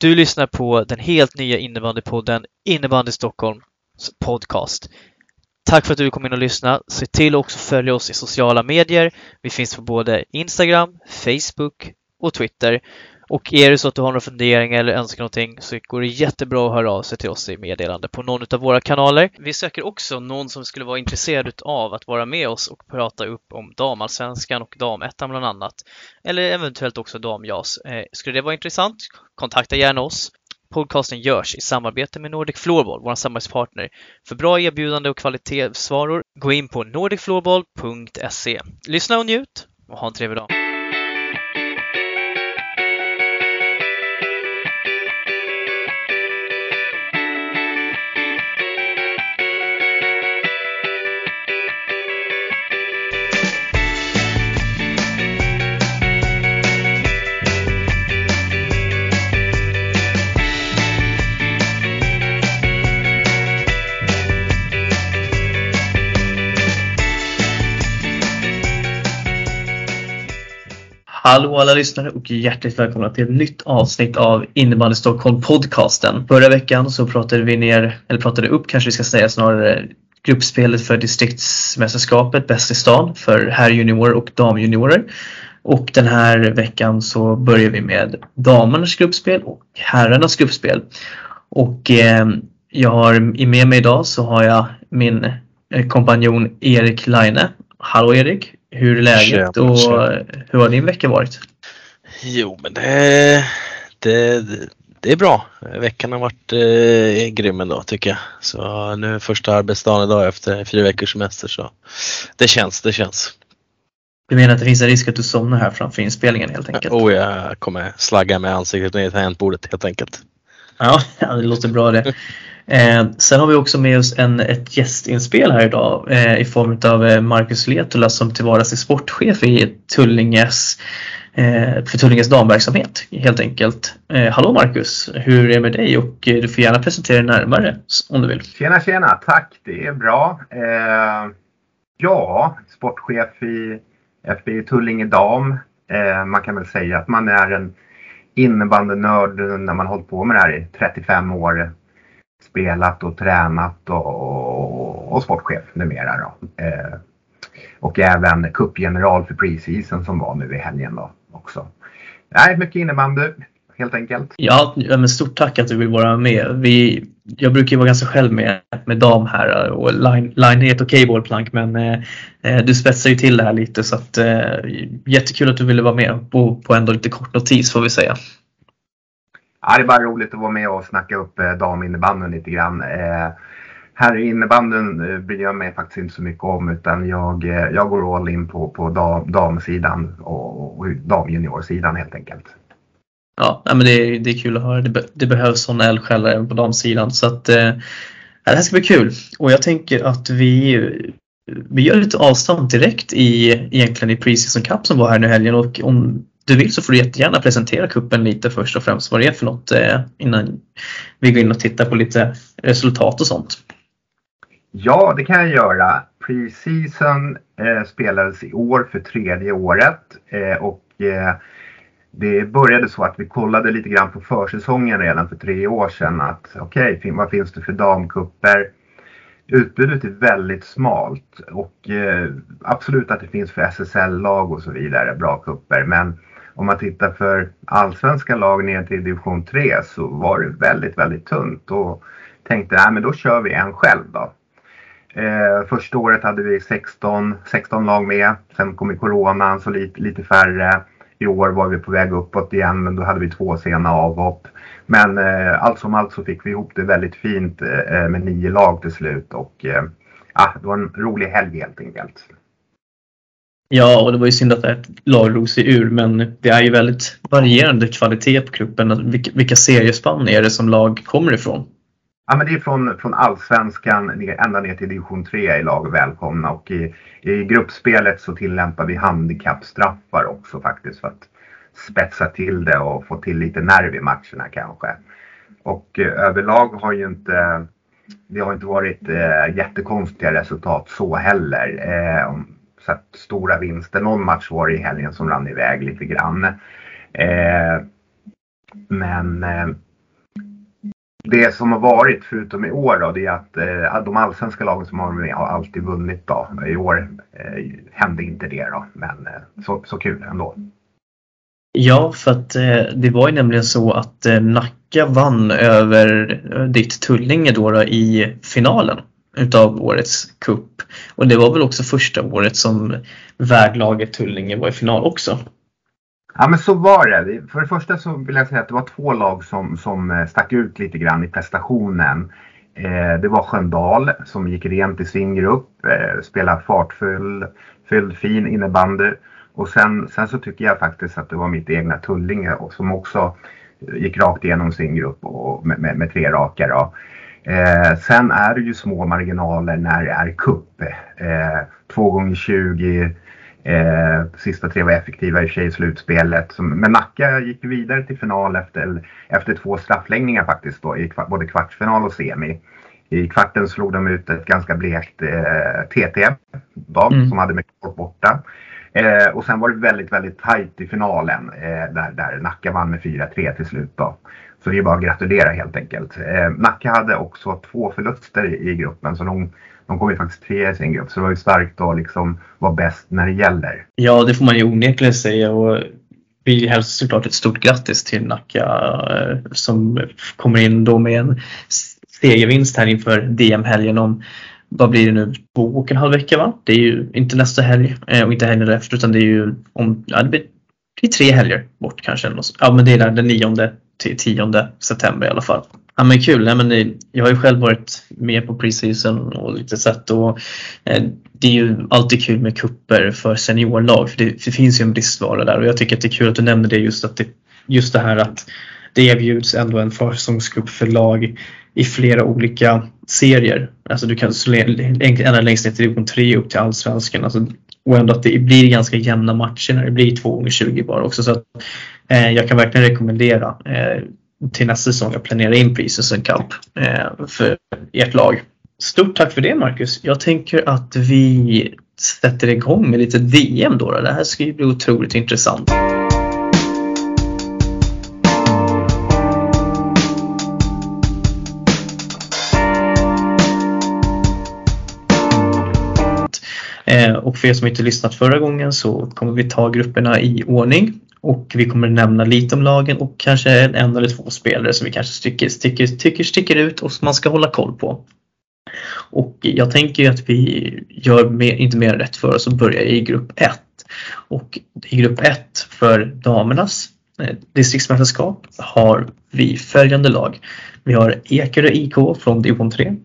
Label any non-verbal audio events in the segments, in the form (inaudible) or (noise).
Du lyssnar på den helt nya innebandypodden Innebandy Stockholms podcast. Tack för att du kom in och lyssnade. Se till att också följa oss i sociala medier. Vi finns på både Instagram, Facebook och Twitter. Och är det så att du har några funderingar eller önskar någonting så går det jättebra att höra av sig till oss i meddelande på någon av våra kanaler. Vi söker också någon som skulle vara intresserad av att vara med oss och prata upp om damallsvenskan och damettan bland annat. Eller eventuellt också damjas. Eh, skulle det vara intressant? Kontakta gärna oss. Podcasten görs i samarbete med Nordic Floorball, vår samarbetspartner. För bra erbjudande och kvalitetsvaror, gå in på nordicfloorball.se. Lyssna och njut och ha en trevlig dag! Hallå alla lyssnare och hjärtligt välkomna till ett nytt avsnitt av Innebandy Stockholm podcasten. Förra veckan så pratade vi ner, eller pratade upp kanske vi ska säga snarare, gruppspelet för distriktsmästerskapet Bäst i stan för herrjuniorer och damjuniorer. Och den här veckan så börjar vi med damernas gruppspel och herrarnas gruppspel. Och eh, jag har med mig idag så har jag min eh, kompanjon Erik Laine. Hallå Erik! Hur är läget och hur har din vecka varit? Jo, men det, det, det är bra. Veckan har varit eh, grym ändå tycker jag. Så nu är första arbetsdagen idag efter fyra veckors semester så det känns, det känns. Du menar att det finns en risk att du somnar här framför inspelningen helt enkelt? Oh, jag kommer slagga med ansiktet ner i tangentbordet helt enkelt. Ja, (laughs) det låter bra det. Eh, sen har vi också med oss en, ett gästinspel här idag eh, i form av eh, Marcus Letula som till vardags är sportchef i Tullinges, eh, för Tullinges damverksamhet helt enkelt. Eh, hallå Marcus, hur är det med dig och eh, du får gärna presentera dig närmare om du vill. Tjena tjena, tack det är bra. Eh, ja, sportchef i FBI Tullinge Dam. Eh, man kan väl säga att man är en innebandynörd när man hållit på med det här i 35 år spelat och tränat och, och, och sportchef numera. Då. Eh, och även cupgeneral för preseason som var nu i helgen då också. Nej, mycket innebandy helt enkelt. Ja, men stort tack att du vill vara med. Vi, jag brukar ju vara ganska själv med, med dam här och line, line är ett okej bollplank men eh, eh, du spetsar ju till det här lite så att eh, jättekul att du ville vara med på, på ändå lite kort notis får vi säga. Ja, det är bara roligt att vara med och snacka upp eh, daminnebandyn lite grann. Eh, här i innebandyn eh, bryr jag mig faktiskt inte så mycket om utan jag, eh, jag går all in på, på dam, damsidan och, och damjuniorsidan helt enkelt. Ja, men det är, det är kul att höra. Det, be, det behövs sådana eldsjälar även på damsidan. Så att, eh, det här ska bli kul. Och jag tänker att vi, vi gör lite avstamp direkt i egentligen i Preseason Cup som var här nu helgen. Och om du vill så får du jättegärna presentera kuppen lite först och främst vad det är för något eh, innan vi går in och tittar på lite resultat och sånt. Ja, det kan jag göra. Preseason eh, spelades i år för tredje året eh, och eh, det började så att vi kollade lite grann på försäsongen redan för tre år sedan. att Okej, okay, vad finns det för damkupper? Utbudet är väldigt smalt och eh, absolut att det finns för SSL-lag och så vidare, bra kupper. Men om man tittar för allsvenska lag ner till division 3 så var det väldigt, väldigt tunt och tänkte nej men då kör vi en själv då. Eh, första året hade vi 16, 16 lag med. Sen kom ju coronan så lite, lite färre. I år var vi på väg uppåt igen men då hade vi två sena avhopp. Men eh, allt som allt så fick vi ihop det väldigt fint eh, med nio lag till slut och eh, det var en rolig helg helt enkelt. Ja, och det var ju synd att ett lag drog sig ur men det är ju väldigt varierande kvalitet på gruppen. Alltså, vilka, vilka seriespann är det som lag kommer ifrån? Ja, men det är från, från allsvenskan ända ner till division 3 är lag välkomna och i, i gruppspelet så tillämpar vi handikappstraffar också faktiskt för att spetsa till det och få till lite nerv i matcherna kanske. Och eh, överlag har ju inte det har inte varit eh, jättekonstiga resultat så heller. Eh, så stora vinster. Någon match var det i helgen som rann iväg lite grann. Eh, men eh, det som har varit, förutom i år, då, det är att eh, de allsvenska lagen som har med har alltid vunnit. Då. I år eh, hände inte det, då, men eh, så, så kul ändå. Ja, för att eh, det var ju nämligen så att eh, Nacka vann över eh, ditt Tullinge då, då i finalen utav årets kupp. Och det var väl också första året som värdlaget Tullinge var i final också. Ja men så var det. För det första så vill jag säga att det var två lag som, som eh, stack ut lite grann i prestationen. Eh, det var Sköndal som gick rent i sin grupp, eh, spelade fartfull, fylld, fin innebandy. Och sen, sen så tycker jag faktiskt att det var mitt egna Tullinge som också gick rakt igenom sin grupp och med, med, med tre raka. Då. Eh, sen är det ju små marginaler när det är cup. Eh, två gånger 20 eh, sista tre var effektiva i sig i slutspelet. Men Nacka gick vidare till final efter, efter två straffläggningar faktiskt då, i både kvartsfinal och semi. I kvarten slog de ut ett ganska blekt eh, TT då, mm. som hade mycket folk borta. Eh, och sen var det väldigt, väldigt tajt i finalen eh, där, där Nacka vann med 4-3 till slut. Då. Så det är bara att gratulera helt enkelt. Eh, Nacka hade också två förluster i, i gruppen så de, de kom ju faktiskt tre i sin grupp. Så det var ju starkt att liksom vara bäst när det gäller. Ja, det får man ju onekligen säga. Och vi hälsar såklart ett stort grattis till Nacka eh, som kommer in då med en segervinst här inför DM-helgen om vad blir det nu, två och en halv vecka va? Det är ju inte nästa helg eh, och inte helgen efter utan det är ju om, ja, det blir, det är tre helger bort kanske. Ja men det är den nionde till tionde september i alla fall. Ja men kul, Nej, men eh, jag har ju själv varit med på preseason och lite sett och eh, det är ju alltid kul med kupper för seniorlag för det, det, finns ju en bristvara där och jag tycker att det är kul att du nämner det just att det, just det här att det erbjuds ändå en försäsongscup för lag i flera olika serier. Alltså du kan ända längst ner till division 3 upp till allsvenskan. Alltså, och ändå att det blir ganska jämna matcher när det blir 2 gånger 20 bara också. Så att, Eh, jag kan verkligen rekommendera eh, till nästa säsong att planera in Preseason Cup eh, för ert lag. Stort tack för det Marcus. Jag tänker att vi sätter igång med lite DM då. Det här ska ju bli otroligt intressant. Eh, och för er som inte lyssnat förra gången så kommer vi ta grupperna i ordning och vi kommer nämna lite om lagen och kanske en eller två spelare som vi kanske tycker sticker, tycker sticker ut och som man ska hålla koll på. Och jag tänker ju att vi gör mer, inte mer rätt för oss och börjar i grupp 1. Och i grupp 1 för damernas eh, distriktsmästerskap har vi följande lag. Vi har Ekerö IK från division 3,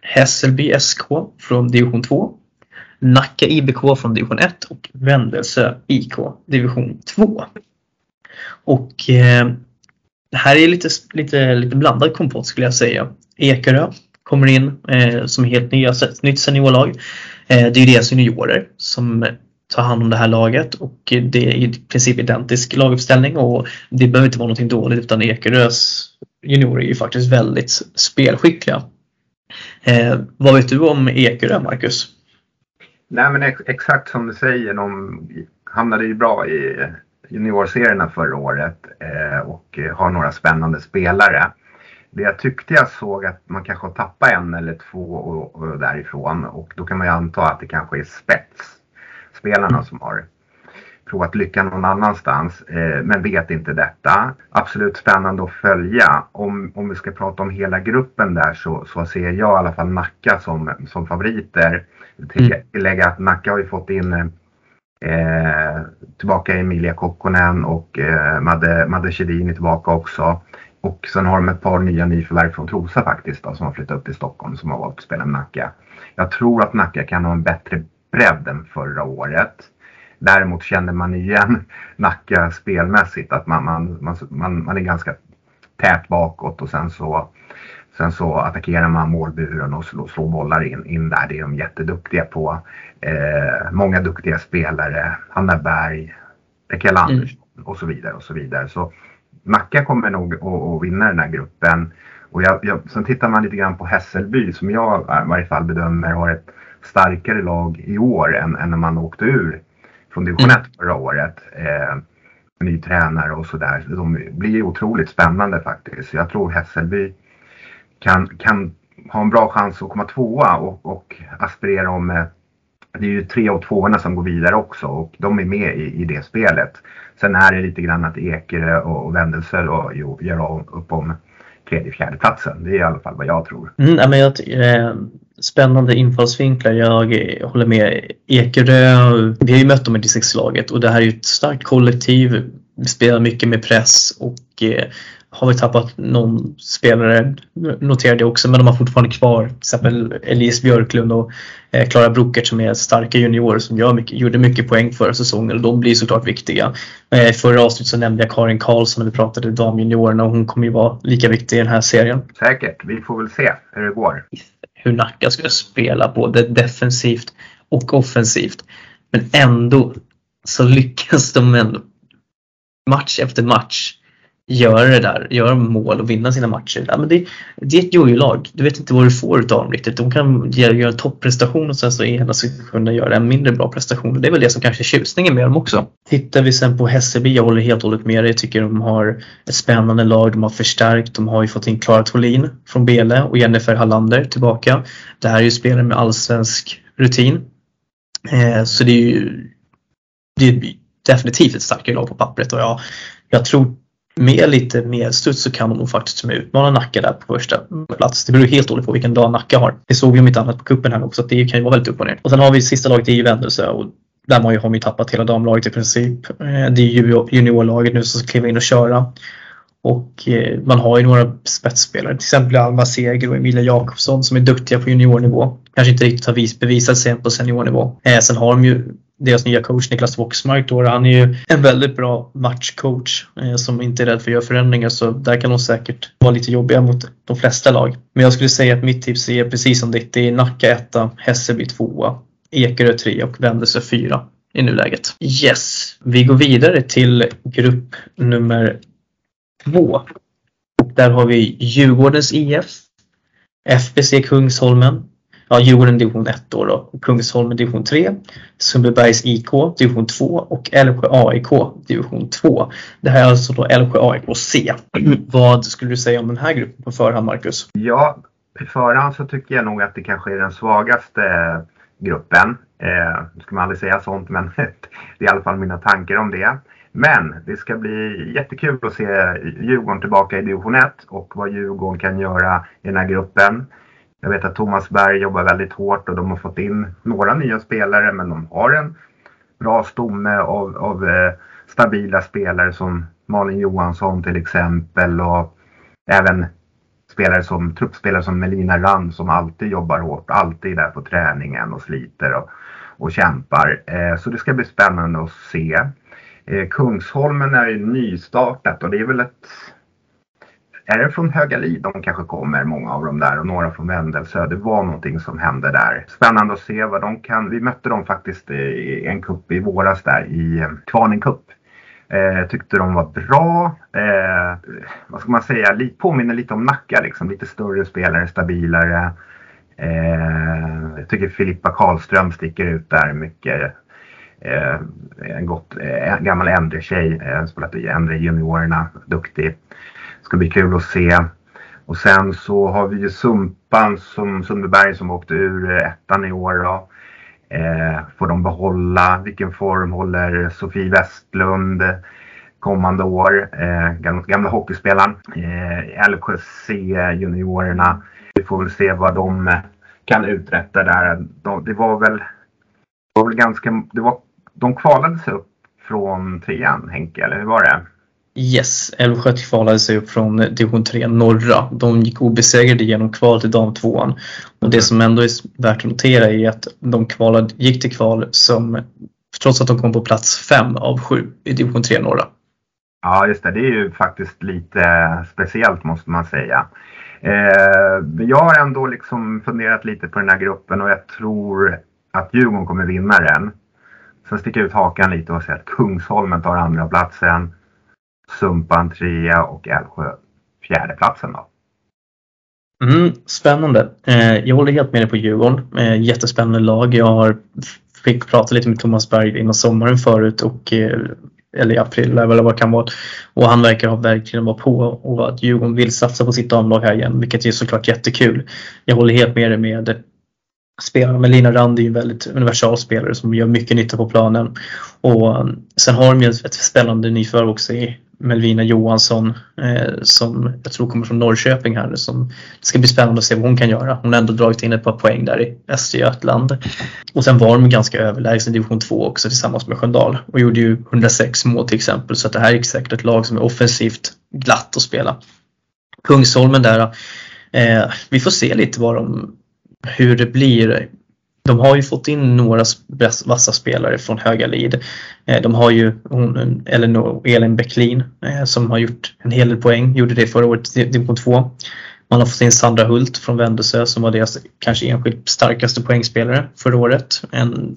Hässelby SK från division 2, Nacka IBK från division 1 och Vändelse IK division 2. Och eh, det här är lite, lite, lite blandad kompott skulle jag säga. Ekerö kommer in eh, som helt nya, nytt seniorlag. Eh, det är deras juniorer som tar hand om det här laget och det är i princip identisk laguppställning och det behöver inte vara någonting dåligt utan Ekerös juniorer är ju faktiskt väldigt spelskickliga. Eh, vad vet du om Ekerö, Marcus? Nej men ex exakt som du säger, de hamnade ju bra i juniorserierna förra året eh, och har några spännande spelare. Det jag tyckte jag såg att man kanske har tappat en eller två och, och därifrån och då kan man ju anta att det kanske är spetsspelarna som har provat lyckan någon annanstans eh, men vet inte detta. Absolut spännande att följa. Om, om vi ska prata om hela gruppen där så, så ser jag i alla fall Nacka som, som favoriter. Mm. Tillägga att Nacka har ju fått in eh, tillbaka Emilia Kokkonen och eh, Madde, Madde Kedin är tillbaka också. Och sen har de ett par nya nyförvärv från Trosa faktiskt då, som har flyttat upp till Stockholm som har valt att spela med Nacka. Jag tror att Nacka kan ha en bättre bredd än förra året. Däremot känner man igen (laughs) Nacka spelmässigt att man, man, man, man, man är ganska tät bakåt och sen så Sen så attackerar man målburen och slår, slår bollar in, in där. Det är de jätteduktiga på. Eh, många duktiga spelare. Hanna Berg, Mikael mm. Andersson mm. och så vidare och så vidare. Så Nacka kommer nog att vinna den här gruppen. Och jag, jag, sen tittar man lite grann på Hässelby som jag i varje fall bedömer har ett starkare lag i år än, än när man åkte ur från division 1 mm. förra året. Eh, ny tränare och sådär. De blir otroligt spännande faktiskt. Jag tror Hässelby kan, kan ha en bra chans att komma tvåa och, och aspirera om eh, det är ju tre av tvåorna som går vidare också och de är med i, i det spelet. Sen är det lite grann att Ekerö och Wendelser och, gör upp om tredje, fjärde platsen. Det är i alla fall vad jag tror. Mm, men jag eh, spännande infallsvinklar. Jag håller med. Ekerö, vi har ju mött dem i distriktslaget och det här är ju ett starkt kollektiv. Vi spelar mycket med press och eh, har vi tappat någon spelare, noterade jag också, men de har fortfarande kvar till exempel Elise Björklund och eh, Klara Brockert som är starka juniorer som gör mycket, gjorde mycket poäng förra säsongen och de blir såklart viktiga. Eh, förra avsnittet så nämnde jag Karin Karlsson när vi pratade damjuniorerna och hon kommer ju vara lika viktig i den här serien. Säkert, vi får väl se hur det går. Hur Nacka ska spela både defensivt och offensivt. Men ändå så lyckas de ändå match efter match göra det där, göra mål och vinna sina matcher. Ja, men det, det är ett jojo-lag. Du vet inte vad du får utav dem riktigt. De kan göra en topprestation och sen så i ena sekunden göra en mindre bra prestation. Det är väl det som kanske är tjusningen med dem också. Tittar vi sen på Hässelby, jag håller helt och hållet med dig. Jag tycker de har ett spännande lag. De har förstärkt. De har ju fått in Klara Tholin från Bele och Jennifer Hallander tillbaka. Det här är ju spelare med allsvensk rutin. Eh, så det är ju det är definitivt ett starkare lag på pappret och jag, jag tror med lite mer studs så kan de nog faktiskt utmana Nacka där på första plats. Det beror helt och hållet på vilken dag Nacka har. Det såg vi om inte annat på kuppen här också, att det kan ju vara väldigt upp och ner. Och sen har vi sista laget, det är ju Vändelse och där har man ju tappat hela damlaget i princip. Eh, det är ju juniorlaget nu som ska kliva in och köra. Och eh, man har ju några spetsspelare, till exempel Alma Seger och Emilia Jakobsson som är duktiga på juniornivå. Kanske inte riktigt har bevisat sig på seniornivå. Eh, sen har de ju deras nya coach Niklas Woxmark då, han är ju en väldigt bra matchcoach eh, som inte är rädd för att göra förändringar så där kan de säkert vara lite jobbiga mot de flesta lag. Men jag skulle säga att mitt tips är precis som ditt. Det är Nacka 1, Hässelby 2, Ekerö 3 och Vändelse 4 i nuläget. Yes, vi går vidare till grupp nummer 2. Där har vi Djurgårdens IF, FBC Kungsholmen, ja, Djurgården division 1 då, då Kungsholmen division 3, Sundbybergs IK division 2 och Älvsjö AIK division 2. Det här är alltså då Älvsjö AIK C. (clears throat) Vad skulle du säga om den här gruppen på förhand, Marcus? Ja, på förhand så tycker jag nog att det kanske är den svagaste eh, gruppen. Eh, nu ska man aldrig säga sånt, men (laughs) det är i alla fall mina tankar om det. Men det ska bli jättekul att se Djurgården tillbaka i division 1 och vad Djurgården kan göra i den här gruppen. Jag vet att Thomas Berg jobbar väldigt hårt och de har fått in några nya spelare men de har en bra stomme av, av eh, stabila spelare som Malin Johansson till exempel och även spelare som truppspelare som Melina Rand som alltid jobbar hårt, alltid är där på träningen och sliter och, och kämpar. Eh, så det ska bli spännande att se. Eh, Kungsholmen är ju nystartat och det är väl ett är det från Högalid de kanske kommer, många av dem där och några från Vändelsö. Det var någonting som hände där. Spännande att se vad de kan. Vi mötte dem faktiskt i en kupp i våras där i eh, Kvarnen Cup. Eh, tyckte de var bra. Eh, vad ska man säga? Lite, påminner lite om Nacka liksom. Lite större spelare, stabilare. Eh, jag tycker Filippa Karlström sticker ut där mycket. Eh, en gott, eh, gammal äldre tjej. Eh, spelat i äldre juniorerna. Duktig ska bli kul att se. Och sen så har vi ju Sumpan som Sundbyberg som åkte ur eh, ettan i år. Då. Eh, får de behålla? Vilken form håller Sofie Westlund kommande år? Eh, gamla, gamla hockeyspelaren. Eh, LKC juniorerna. Vi får väl se vad de kan uträtta där. De, det var väl, det var väl ganska, det var, de kvalade sig upp från trean Henke, eller hur var det? Yes, Älvsjö kvalade sig upp från division 3 norra. De gick obesegrade genom kval till damtvåan. Och det som ändå är värt att notera är att de kvalade, gick till kval som, trots att de kom på plats 5 av 7 i division 3 norra. Ja, just det. Det är ju faktiskt lite speciellt måste man säga. Eh, jag har ändå liksom funderat lite på den här gruppen och jag tror att Djurgården kommer vinna den. Sen sticker jag ut hakan lite och säger att Kungsholmen tar andra platsen Sumpan trea och Älvsjö fjärdeplatsen då. Mm, spännande. Eh, jag håller helt med dig på Djurgården. Eh, jättespännande lag. Jag har fick prata lite med Thomas Berg innan sommaren förut och eh, eller i april eller vad det kan vara. Och han verkar ha verkligen vara på och att Djurgården vill satsa på sitt damlag här igen, vilket är såklart jättekul. Jag håller helt med dig med spelarna, men Lina Rand är ju en väldigt universal spelare som gör mycket nytta på planen. Och eh, sen har de ju ett spännande nyförvärv också i Melvina Johansson eh, som jag tror kommer från Norrköping här. Som, det ska bli spännande att se vad hon kan göra. Hon har ändå dragit in ett par poäng där i Östergötland. Och sen var de ganska överlägsna i division 2 också tillsammans med Sköndal och gjorde ju 106 mål till exempel. Så att det här är säkert ett lag som är offensivt glatt att spela. Kungsholmen där, eh, vi får se lite vad de, hur det blir de har ju fått in några vassa spelare från Höga Lid. Eh, de har ju Elinor, Elin Bäcklin eh, som har gjort en hel del poäng, gjorde det förra året i division 2. Man har fått in Sandra Hult från Vändelsö som var deras kanske enskilt starkaste poängspelare förra året. En,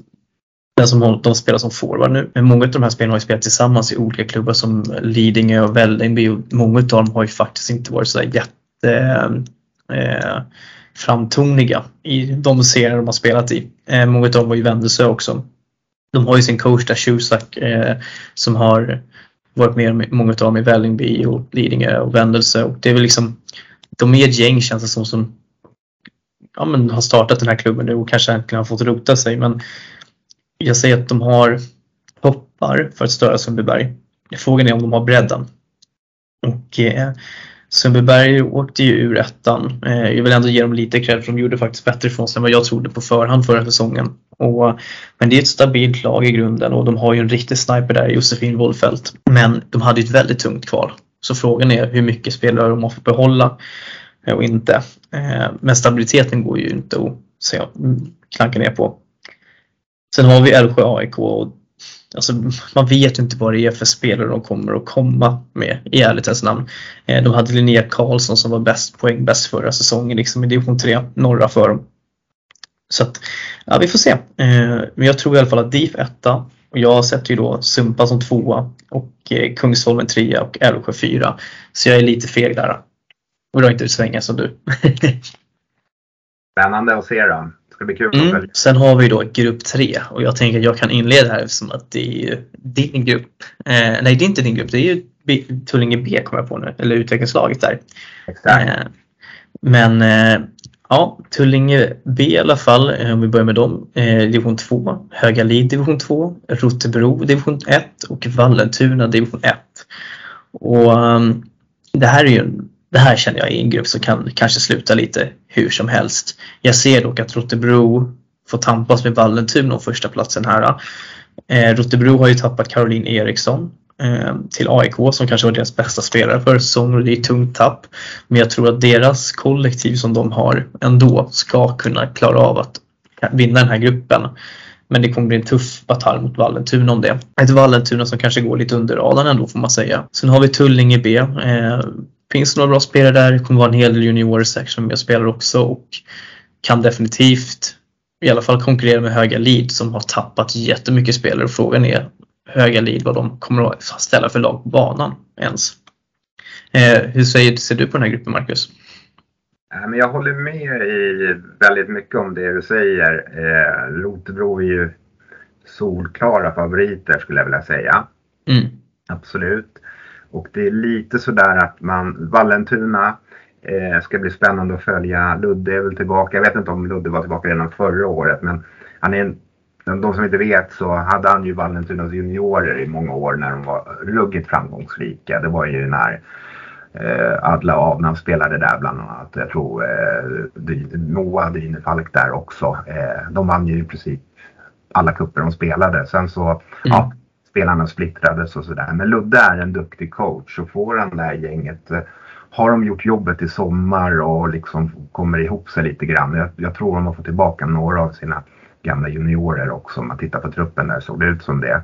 den som de spelar som forward nu. Men många av de här spelarna har ju spelat tillsammans i olika klubbar som Lidingö och Vällingby många av dem har ju faktiskt inte varit så jätte eh, framtoniga i de serier de har spelat i. Eh, många av dem var ju Vändelsö också. De har ju sin coach där, Shusak, eh, som har varit med många av dem i Vällingby och Lidingö och Vändelsö. Och det är väl liksom, de är ett gäng känns det som, som ja, men har startat den här klubben nu och kanske äntligen har fått rota sig. Men jag säger att de har toppar för att störa Sundbyberg. Frågan är om de har bredden. Och eh, Sundbyberg åkte ju ur ettan. Eh, jag vill ändå ge dem lite cred för de gjorde faktiskt bättre ifrån sig än vad jag trodde på förhand förra säsongen. Och, men det är ett stabilt lag i grunden och de har ju en riktig sniper där, Josefin Wollfeldt. Men de hade ett väldigt tungt kval. Så frågan är hur mycket spelare de har fått behålla eh, och inte. Eh, men stabiliteten går ju inte att säga, mm, klanka ner på. Sen har vi Älvsjö AIK och Alltså, man vet ju inte vad det är för spelare de kommer att komma med i ärlighetens namn. Eh, de hade Linnea Karlsson som var bäst poäng bäst förra säsongen liksom i division 3, norra för dem. Så att, ja vi får se. Eh, men jag tror i alla fall att DIF 1 och jag sätter ju då Sumpa som tvåa och eh, Kungsholmen trea och Älvsjö fyra. Så jag är lite feg där. Och drar inte ut svängen som du. (laughs) Spännande att se då ska bli kul mm. Sen har vi då grupp 3 och jag tänker att jag kan inleda här som att det är din grupp. Eh, nej, det är inte din grupp. Det är ju B, Tullinge B kommer jag på nu, eller utvecklingslaget där. Exakt. Eh, men eh, ja, Tullinge B i alla fall, eh, om vi börjar med dem. Eh, division 2, Högalid division 2, Rotebro division 1 och Vallentuna division 1. Och um, det här är ju en det här känner jag är en grupp som kan kanske sluta lite hur som helst. Jag ser dock att Rotebro får tampas med Vallentuna om första platsen här. Eh, Rotebro har ju tappat Caroline Eriksson eh, till AIK som kanske var deras bästa spelare för säsongen och det är ett tungt tapp. Men jag tror att deras kollektiv som de har ändå ska kunna klara av att vinna den här gruppen. Men det kommer bli en tuff batalj mot Vallentuna om det. Ett Vallentuna som kanske går lite under radarn ändå får man säga. Sen har vi Tullinge B. Eh, finns några bra spelare där. Det kommer vara en hel del juniorer säkert som jag spelar också och kan definitivt i alla fall konkurrera med Höga Lid som har tappat jättemycket spelare frågan är Höga Lid vad de kommer att ställa för lag på banan ens. Eh, hur säger, ser du på den här gruppen Marcus? Jag håller med i väldigt mycket om det du säger. Eh, Rotebro är ju solklara favoriter skulle jag vilja säga. Mm. Absolut. Och det är lite sådär att man, Vallentuna eh, ska bli spännande att följa. Ludde är väl tillbaka. Jag vet inte om Ludde var tillbaka redan förra året men han är en, de som inte vet så hade han ju Vallentunas juniorer i många år när de var ruggigt framgångsrika. Det var ju när eh, Adla Avnan spelade där bland annat. Jag tror eh, Moa Dine Falk där också. Eh, de vann ju i princip alla kupper de spelade. Sen så, mm. ja, spelarna splittrades och sådär. Men Ludde är en duktig coach och får han det här gänget eh, har de gjort jobbet i sommar och liksom kommer ihop sig lite grann. Jag, jag tror de har fått tillbaka några av sina gamla juniorer också. Om man tittar på truppen där såg det ut som det.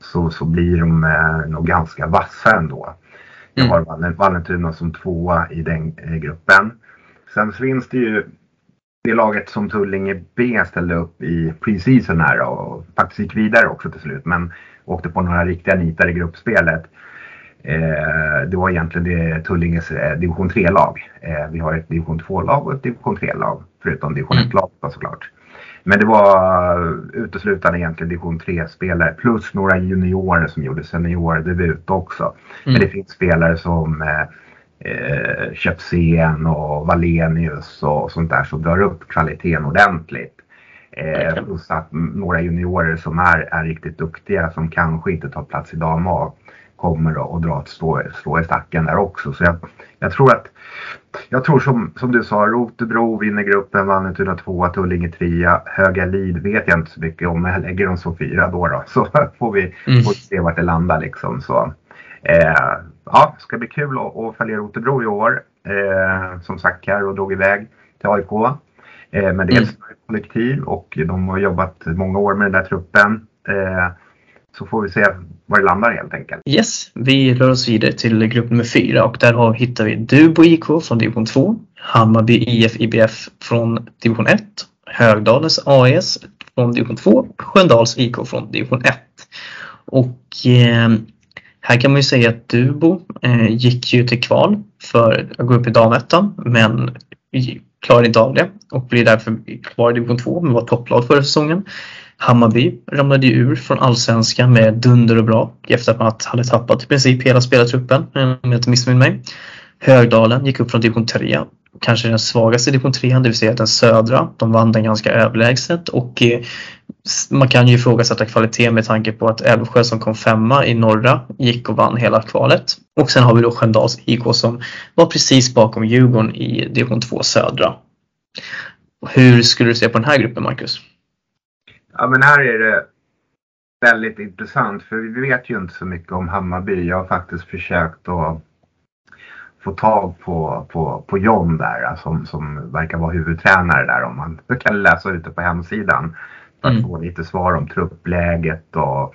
Så, så blir de eh, nog ganska vassa ändå. Jag mm. har Vallentuna som tvåa i den eh, gruppen. Sen finns det ju det laget som Tullinge B ställde upp i preseason här och faktiskt gick vidare också till slut. Men åkte på några riktiga nitar i gruppspelet. Eh, det var egentligen det Tullinges eh, division 3-lag. Eh, vi har ett division 2-lag och ett division 3-lag. Förutom division 1-lag mm. såklart. Men det var uteslutande egentligen division 3-spelare plus några juniorer som gjorde seniordebut också. Mm. Men det finns spelare som eh, Köpsen och Valenius och sånt där som drar upp kvaliteten ordentligt. Eh, plus att några juniorer som är, är riktigt duktiga som kanske inte tar plats i dam kommer att dra ett strå, strå i stacken där också. Så jag, jag tror att jag tror som, som du sa, Rotebro vinner gruppen, Vallentuna tvåa, Tullinge trea, Höga Lid vet jag inte så mycket om, men jag lägger dem som fyra då, då så (laughs) får vi, mm. får se vart det landar liksom. Så, eh, ja, ska bli kul att, att följa Rotebro i år. Eh, som sagt, Carro drog iväg till AIK. Eh, men det är mm. kollektiv och de har jobbat många år med den där truppen. Eh, så får vi se var det landar helt enkelt. Yes, vi rör oss vidare till grupp nummer fyra och där har, hittar vi Dubo IK från division 2, Hammarby IF IBF från division 1, Högdalens AS från division 2, Sköndals IK från division 1. Och eh, här kan man ju säga att Dubo eh, gick ju till kval för att gå upp i damettan men klarade inte av det och blir därför kvar i division 2 men var topplag förra säsongen. Hammarby ramlade ju ur från allsvenskan med dunder och bra efter att man hade tappat i princip hela spelartruppen om jag inte missminner mig. Högdalen gick upp från division 3, kanske den svagaste division 3, det vill säga den södra. De vann den ganska överlägset och eh, man kan ju ifrågasätta kvaliteten med tanke på att Älvsjö som kom femma i norra gick och vann hela kvalet. Och sen har vi då Sköndals IK som var precis bakom Djurgården i division 2 södra. Hur skulle du se på den här gruppen Marcus? Ja, men här är det väldigt intressant för vi vet ju inte så mycket om Hammarby. Jag har faktiskt försökt att få tag på, på, på John där som, som verkar vara huvudtränare där om man kan läsa ute på hemsidan. För att mm. få lite svar om truppläget och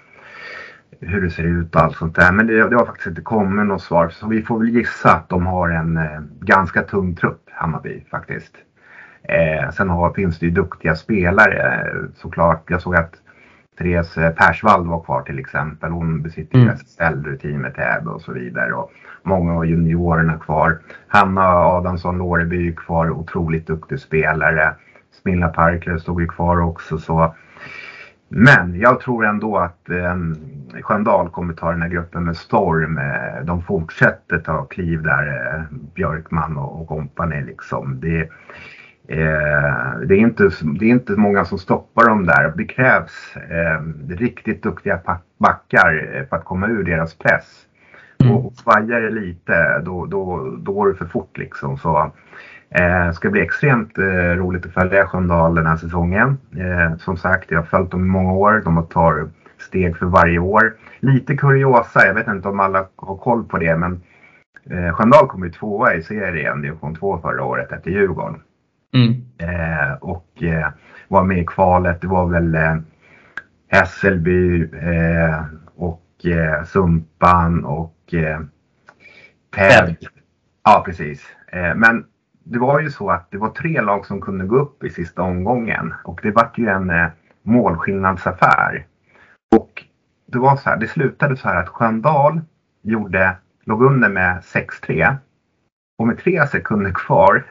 hur det ser ut och allt sånt där. Men det, det har faktiskt inte kommit något svar så vi får väl gissa att de har en eh, ganska tung trupp Hammarby faktiskt. Eh, sen har, finns det ju duktiga spelare såklart. Jag såg att Therese Persvald var kvar till exempel. Hon besitter mm. SSL-rutin Täby och så vidare. Och många av juniorerna kvar. Hanna Adamsson Låreby kvar, otroligt duktig spelare. Smilla Parkler stod ju kvar också. Så. Men jag tror ändå att eh, Sköndal kommer ta den här gruppen med storm. Eh, de fortsätter ta kliv där, eh, Björkman och, och kompani liksom. Det, det, är inte, det är inte många som stoppar dem där. Det krävs eh, riktigt duktiga backar eh, för att komma ur deras press. Mm. Och svajar det lite då, då, då går det för fort liksom. Så, eh, ska bli extremt eh, roligt att följa Sköndal den här säsongen. Eh, som sagt, jag har följt dem i många år. De tar steg för varje år. Lite kuriosa, jag vet inte om alla har koll på det, men eh, Sköndal kom ju tvåa i serien, division 2 förra året efter Djurgården. Mm. Eh, och eh, var med i kvalet. Det var väl eh, Hässelby eh, och eh, Sumpan och eh, Täby. Ja, precis. Eh, men det var ju så att det var tre lag som kunde gå upp i sista omgången och det vart ju en målskillnadsaffär. Och det var så här, det slutade så här att Sköndal gjorde, låg under med 6-3 och med tre sekunder kvar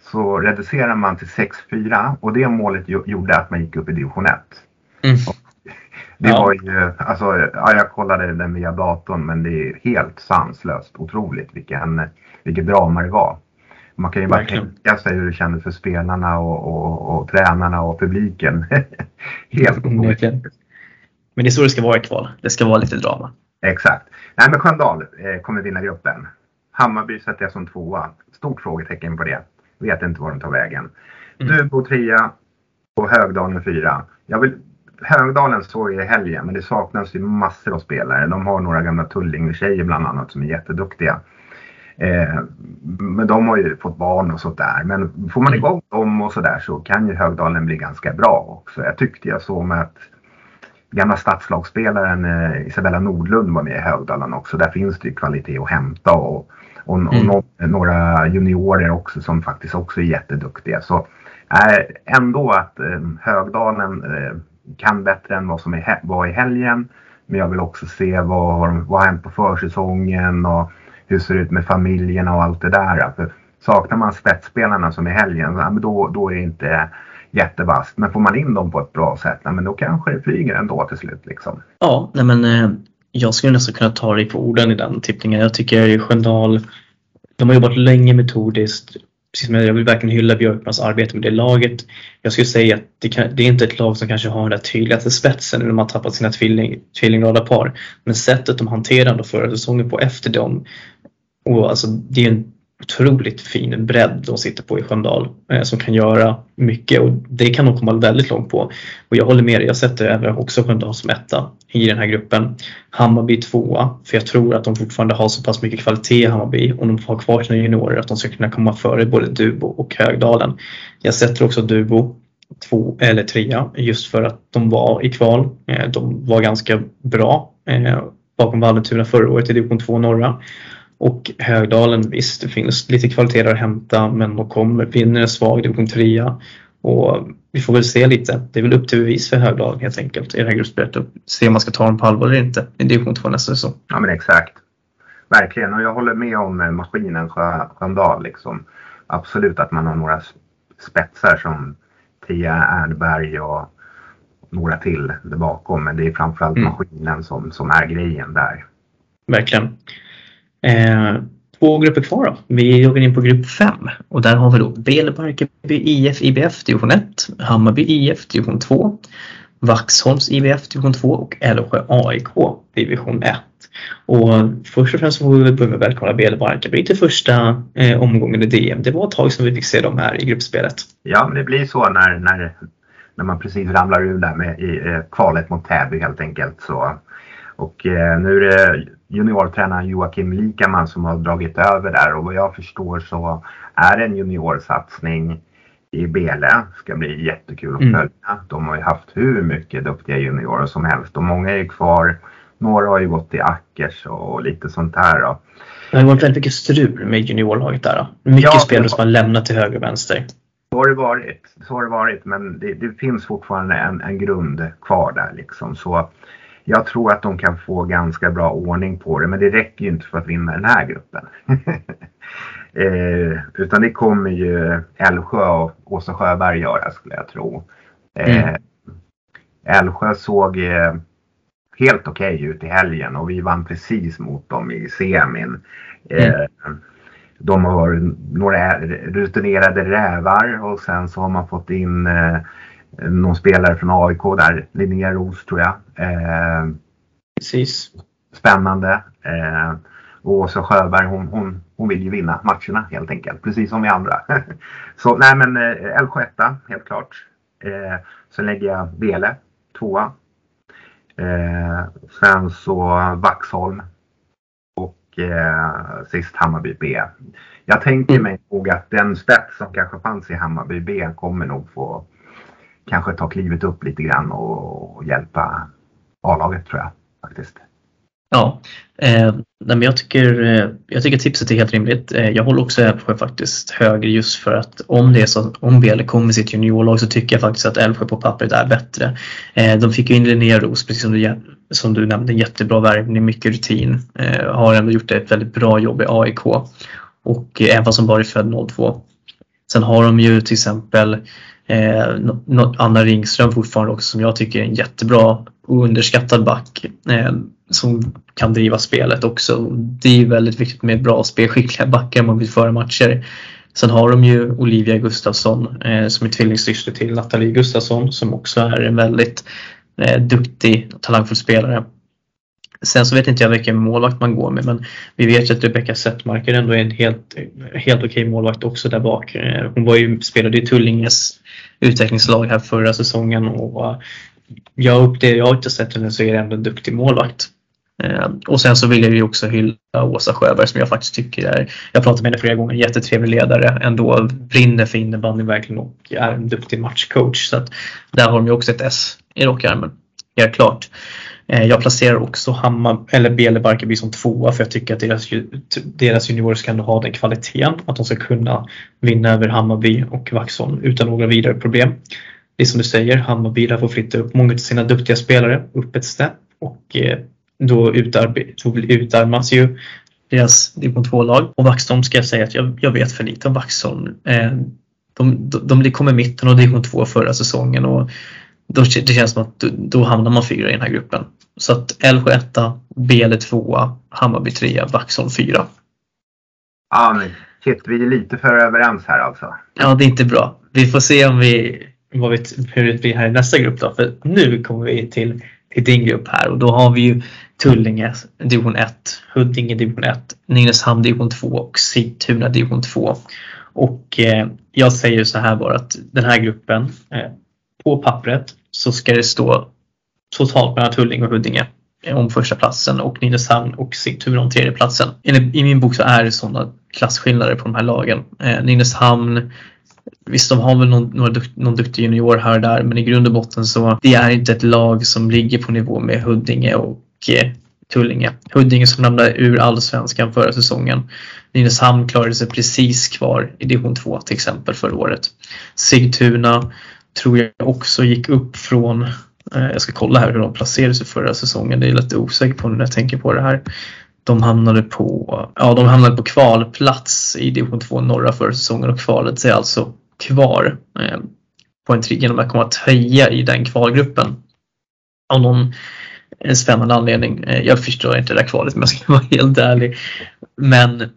så reducerar man till 6-4 och det målet gjorde att man gick upp i division 1. Mm. Det ja. var ju, alltså, ja, jag kollade den via datorn men det är helt sanslöst otroligt vilken, vilket drama det var. Man kan ju bara Verkligen. tänka sig hur det kändes för spelarna och, och, och tränarna och publiken. (laughs) helt Verkligen. Men det är så det ska vara i kval. Det ska vara lite drama. Exakt. Nej men Sköndal eh, kommer vinna gruppen. Hammarby sätter jag som tvåa. Stort frågetecken på det. Vet inte var de tar vägen. Mm. Du bor trea och Högdalen fyra. Jag vill, Högdalen såg jag i helgen men det saknas ju massor av spelare. De har några gamla Tullinge-tjejer bland annat som är jätteduktiga. Eh, men de har ju fått barn och sånt där. Men får man mm. igång dem och sådär så kan ju Högdalen bli ganska bra också. Jag tyckte jag såg med att gamla stadslagsspelaren eh, Isabella Nordlund var med i Högdalen också. Där finns det ju kvalitet att hämta och och, mm. och några juniorer också som faktiskt också är jätteduktiga. Så äh, ändå att äh, Högdalen äh, kan bättre än vad som är, var i helgen. Men jag vill också se vad har, vad har hänt på försäsongen och hur ser det ut med familjerna och allt det där. För saknar man spetsspelarna som i helgen, då, då är det inte jättevast. Men får man in dem på ett bra sätt, nej, men då kanske det flyger ändå till slut. Liksom. Ja, nej men eh, jag skulle nästan kunna ta dig på orden i den tippningen. Jag tycker Sköndal, de har jobbat länge metodiskt. Precis som jag vill verkligen hylla Björkmans arbete med det laget. Jag skulle säga att det, kan, det är inte ett lag som kanske har den där tydligaste spetsen när de har tappat sina tvilling, tvillingradarpar. Men sättet de hanterade förra säsongen på efter dem och alltså, det är en otroligt fin bredd de sitter på i Sköndal eh, som kan göra mycket och det kan de komma väldigt långt på. Och jag håller med dig, jag sätter även också Sköndal som etta i den här gruppen. Hammarby tvåa, för jag tror att de fortfarande har så pass mycket kvalitet i Hammarby om de har kvar sina juniorer att de ska kunna komma före både Dubo och Högdalen. Jag sätter också Dubo två eller trea just för att de var i kval. Eh, de var ganska bra eh, bakom Vallentuna förra året i division 2 norra. Och Högdalen, visst det finns lite kvaliteter att hämta men de kommer, vinner en svag division 3 och vi får väl se lite. Det är väl upp till bevis för Högdalen helt enkelt i det här gruppspelet och se om man ska ta dem på allvar eller inte i division 2 nästa säsong. Ja men exakt. Verkligen och jag håller med om eh, maskinen Sköndal liksom. Absolut att man har några spetsar som Tia Ernberg och några till där bakom men det är framförallt mm. maskinen som, som är grejen där. Verkligen. Eh, två grupper kvar då. Vi joggar in på grupp 5 och där har vi då Belebarkeby IF IBF division 1, Hammarby IF division 2, Vaxholms IBF division 2 och Älvsjö AIK division 1. Och först och främst får vi börja med att välkomna Belebarkeby till första eh, omgången i DM. Det var ett tag sedan vi fick se dem här i gruppspelet. Ja, men det blir så när, när, när man precis ramlar ur där med i, eh, kvalet mot Täby helt enkelt. Så, och eh, nu är det juniortränaren Joakim Likaman som har dragit över där och vad jag förstår så är det en juniorsatsning i Bele. Ska bli jättekul att mm. följa. Mm. De har ju haft hur mycket duktiga juniorer som helst och många är kvar. Några har ju gått i Ackers och lite sånt här. Då. Det har varit väldigt mycket strul med juniorlaget där. Då. Mycket ja, spelare som har lämnat till höger och vänster. Så har det varit. Så har det varit men det, det finns fortfarande en, en grund kvar där liksom. Så jag tror att de kan få ganska bra ordning på det, men det räcker ju inte för att vinna den här gruppen. (laughs) eh, utan det kommer ju Älvsjö och Åsa Sjöberg göra skulle jag tro. Eh, mm. Älvsjö såg eh, helt okej okay ut i helgen och vi vann precis mot dem i semin. Eh, mm. De har några rutinerade rävar och sen så har man fått in eh, någon spelare från AIK där, Linnea Ros tror jag. Eh, Precis. Spännande. Eh, och Åsa Sjöberg hon, hon, hon vill ju vinna matcherna helt enkelt, precis som vi andra. (laughs) så nej men eh, Älvsjö etta, helt klart. Eh, sen lägger jag Bele tvåa. Eh, sen så Vaxholm. Och eh, sist Hammarby B. Jag tänker mig nog att den spets som kanske fanns i Hammarby B kommer nog få kanske ta klivet upp lite grann och, hjälpa A-laget tror jag faktiskt. Ja, eh, men jag, tycker, eh, jag tycker tipset är helt rimligt. Eh, jag håller också Älvsjö faktiskt högre just för att om det är så om Bele kommer med sitt juniorlag så tycker jag faktiskt att Älvsjö på pappret är bättre. Eh, de fick ju in Linnea Roos precis som du, som du nämnde, jättebra värvning, mycket rutin. Eh, har ändå gjort ett väldigt bra jobb i AIK och eh, även fast hon bara är född 02. Sen har de ju till exempel Eh, Anna Ringström fortfarande också som jag tycker är en jättebra och underskattad back eh, som kan driva spelet också. Det är väldigt viktigt med bra spelskickliga backar om man vill föra matcher. Sen har de ju Olivia Gustafsson eh, som är tvillingsyster till Nathalie Gustafsson som också är en väldigt eh, duktig och talangfull spelare. Sen så vet inte jag vilken målvakt man går med men vi vet ju att Rebecka Settmarker ändå är en helt, helt okej målvakt också där bak. Eh, hon var ju, spelade i Tullinges utvecklingslag här förra säsongen och eh, jag upp det jag har inte sett henne så är det ändå en duktig målvakt. Eh, och sen så vill jag ju också hylla Åsa Sjöberg som jag faktiskt tycker är, jag pratat med henne flera gånger, jättetrevlig ledare, ändå brinner för innebandy verkligen och är en duktig matchcoach. Så att där har de ju också ett S i rockärmen, helt klart. Eh, jag placerar också Hammar, eller Bele Barkarby som tvåa för jag tycker att deras, deras juniorer ska ändå ha den kvaliteten att de ska kunna vinna över Hammarby och Vaxholm utan några vidare problem. Det är som du säger, Hammarby får flytta upp många av sina duktiga spelare upp ett snäpp och eh, då, då utarmas ju deras division 2-lag. Och Vaxholm ska jag säga att jag, jag vet för lite om Vaxholm. Eh, de, de, de kom i mitten av division 2 förra säsongen och då, det känns som att då, då hamnar man fyra i den här gruppen. Så att Älvsjö 1, Bele 2, Hammarby 3, Vaxholm 4. Ja, men shit, vi är lite för överens här alltså. Ja, det är inte bra. Vi får se om vi, vad vi, hur det blir här i nästa grupp då. För nu kommer vi till, till din grupp här och då har vi ju Tullinge division 1, Huddinge division 1, Nynäshamn division 2 och Sigtuna division 2. Och eh, jag säger så här bara att den här gruppen eh, på pappret så ska det stå totalt mellan Tullinge och Huddinge eh, om första platsen och Nynäshamn och Sigtuna om tredje platsen. I min bok så är det sådana klasskillnader på de här lagen. Eh, Nynäshamn Visst, de har väl någon, någon, dukt, någon duktig junior här och där, men i grund och botten så det är inte ett lag som ligger på nivå med Huddinge och eh, Tullinge. Huddinge som lämnade ur allsvenskan förra säsongen. Nynäshamn klarade sig precis kvar i division 2 till exempel förra året. Sigtuna tror jag också gick upp från Eh, jag ska kolla här hur de placerade sig förra säsongen. Det är lite osäker på när jag tänker på det här. De hamnade på, ja, de hamnade på kvalplats i division 2 norra förra säsongen och kvalet är alltså kvar eh, på en genom att komma trea i den kvalgruppen. Av någon eh, spännande anledning. Eh, jag förstår inte det där kvalet om jag ska (laughs) vara helt ärlig. Men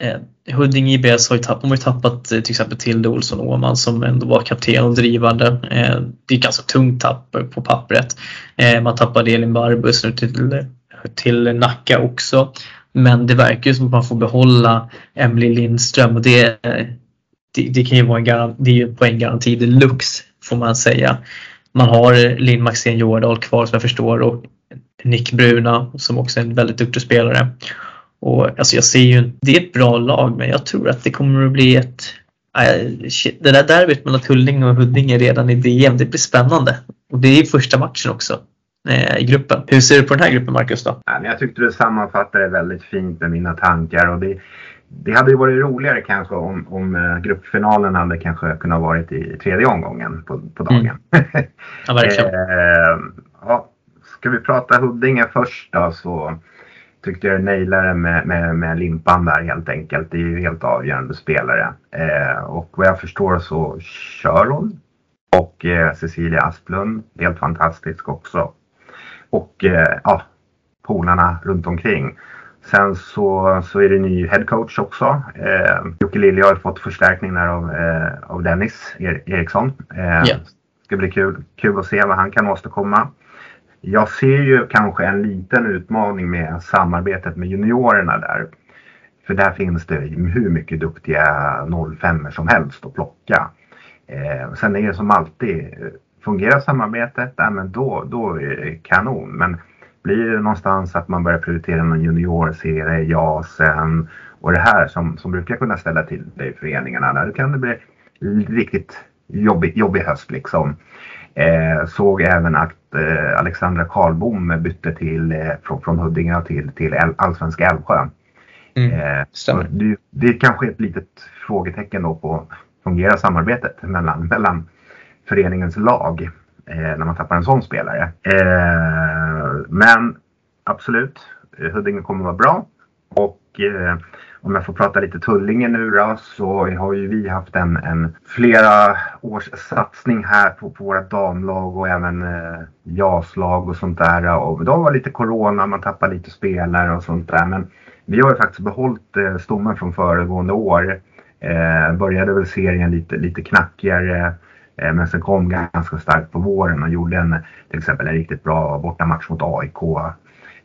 eh, Huddinge IBS har ju tappat, de har ju tappat eh, till exempel Tilde Olsson Åman som ändå var kapten och drivande. Eh, det är ett ganska tungt tapp på pappret. Eh, man tappade Elin Barbus nu till, till Nacka också. Men det verkar ju som att man får behålla Emily Lindström och det, det, det kan ju vara en, garanti, det är ju en poänggaranti deluxe får man säga. Man har Linn Maxén Jordal kvar som jag förstår och Nick Bruna som också är en väldigt duktig spelare. Och alltså jag ser ju, det är ett bra lag men jag tror att det kommer att bli ett äh, det där derbyt mellan Tullinge och Huddinge redan i DM, det blir spännande. Och det är första matchen också eh, i gruppen. Hur ser du på den här gruppen Marcus då? Jag tyckte du sammanfattade det väldigt fint med mina tankar. Och det, det hade ju varit roligare kanske om, om eh, gruppfinalen hade kanske kunnat varit i tredje omgången på, på dagen. Mm. (laughs) Ja, verkligen. eh, ja, ska vi prata Huddinge först då så tyckte jag nailade med, med, med limpan där helt enkelt. Det är ju helt avgörande spelare. Eh, och vad jag förstår så kör hon. Och eh, Cecilia Asplund, helt fantastisk också. Och eh, ja, polarna runt omkring. Sen så, så är det ny headcoach också. Eh, Jocke Lilja har fått förstärkning där av, eh, av Dennis Eriksson. Eh, yeah. ska bli kul, kul att se vad han kan åstadkomma. Jag ser ju kanske en liten utmaning med samarbetet med juniorerna där. För där finns det hur mycket duktiga 05 som helst att plocka. Eh, sen är det som alltid, fungerar samarbetet, ja, men då, då är det kanon. Men blir det någonstans att man börjar prioritera någon juniorserie, ja sen och det här som, som brukar kunna ställa till det i föreningarna, där kan det bli riktigt jobbig, jobbig höst liksom. Eh, såg även att eh, Alexandra Karlbom bytte till, eh, från, från Huddinge till, till Allsvenska Älvsjö. Mm, eh, det, det är kanske ett litet frågetecken då på fungerar samarbetet mellan, mellan föreningens lag eh, när man tappar en sån spelare. Eh, men absolut, Huddinge kommer vara bra. Och om jag får prata lite Tullinge nu då, så har ju vi haft en, en flera års satsning här på, på våra damlag och även eh, JAS-lag och sånt där. Och då var lite Corona, man tappar lite spelare och sånt där. Men vi har ju faktiskt behållit eh, stommen från föregående år. Eh, började väl serien lite, lite knackigare. Eh, men sen kom ganska starkt på våren och gjorde en, till exempel en riktigt bra bortamatch mot AIK.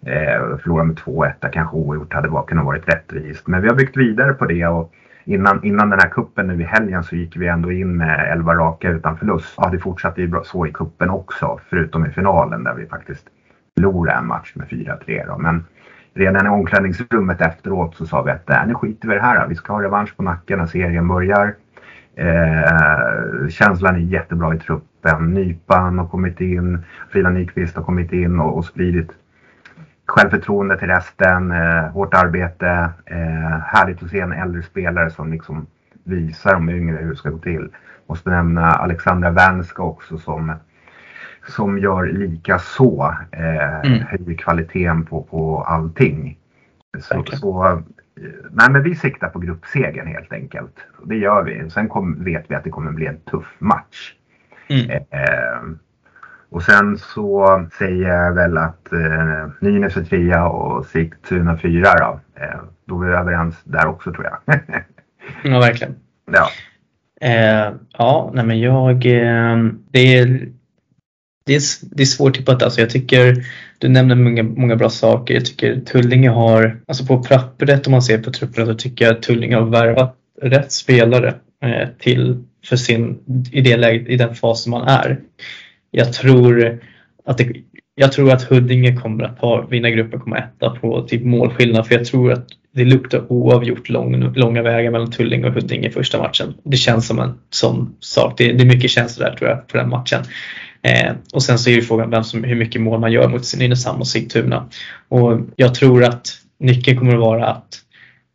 Eh, förlorade med 2-1 där kanske oavgjort hade var, kunnat varit rättvist. Men vi har byggt vidare på det och innan, innan den här kuppen nu i helgen så gick vi ändå in med 11 raka utan förlust. Ja, det fortsatte ju så i kuppen också, förutom i finalen där vi faktiskt förlorade en match med 4-3. Men redan i omklädningsrummet efteråt så sa vi att äh, nu skiter vi i det här. Vi ska ha revansch på nacken när serien börjar. Eh, känslan är jättebra i truppen. Nypan har kommit in, Frida Nyqvist har kommit in och, och spridit självförtroende till resten, eh, hårt arbete. Eh, härligt att se en äldre spelare som liksom visar de yngre hur det ska gå till. Måste nämna Alexandra Wernska också som, som gör lika så. Eh, mm. Höjer kvaliteten på, på allting. Så, så nej, men vi siktar på gruppsegern helt enkelt. Det gör vi. Sen kom, vet vi att det kommer bli en tuff match. Mm. Eh, och sen så säger jag väl att eh, Nynäs är trea och Sigtuna fyra då. Eh, då är vi överens där också tror jag. (laughs) Ja, verkligen. ja. Eh, ja, nej men jag... Eh, det, är, det, är, det är svårt tippat. Alltså jag tycker du nämner många, många bra saker. Jag tycker Tullinge har, alltså på pappret om man ser på trupperna så tycker jag Tullinge har värvat rätt spelare eh, till för sin, i, det läget, i den fasen man är. Jag tror att det, jag tror att Huddinge kommer att ha, vinna gruppen komma etta på typ målskillnad för jag tror att det luktar oavgjort lång, långa vägar mellan Tullinge och Huddinge i första matchen. Det känns som en sån sak. Det, det är mycket känslor där tror jag på den matchen. Eh, och sen så är ju frågan vem som, hur mycket mål man gör mot Nynäshamn och Sigtuna. Och jag tror att nyckeln kommer att vara att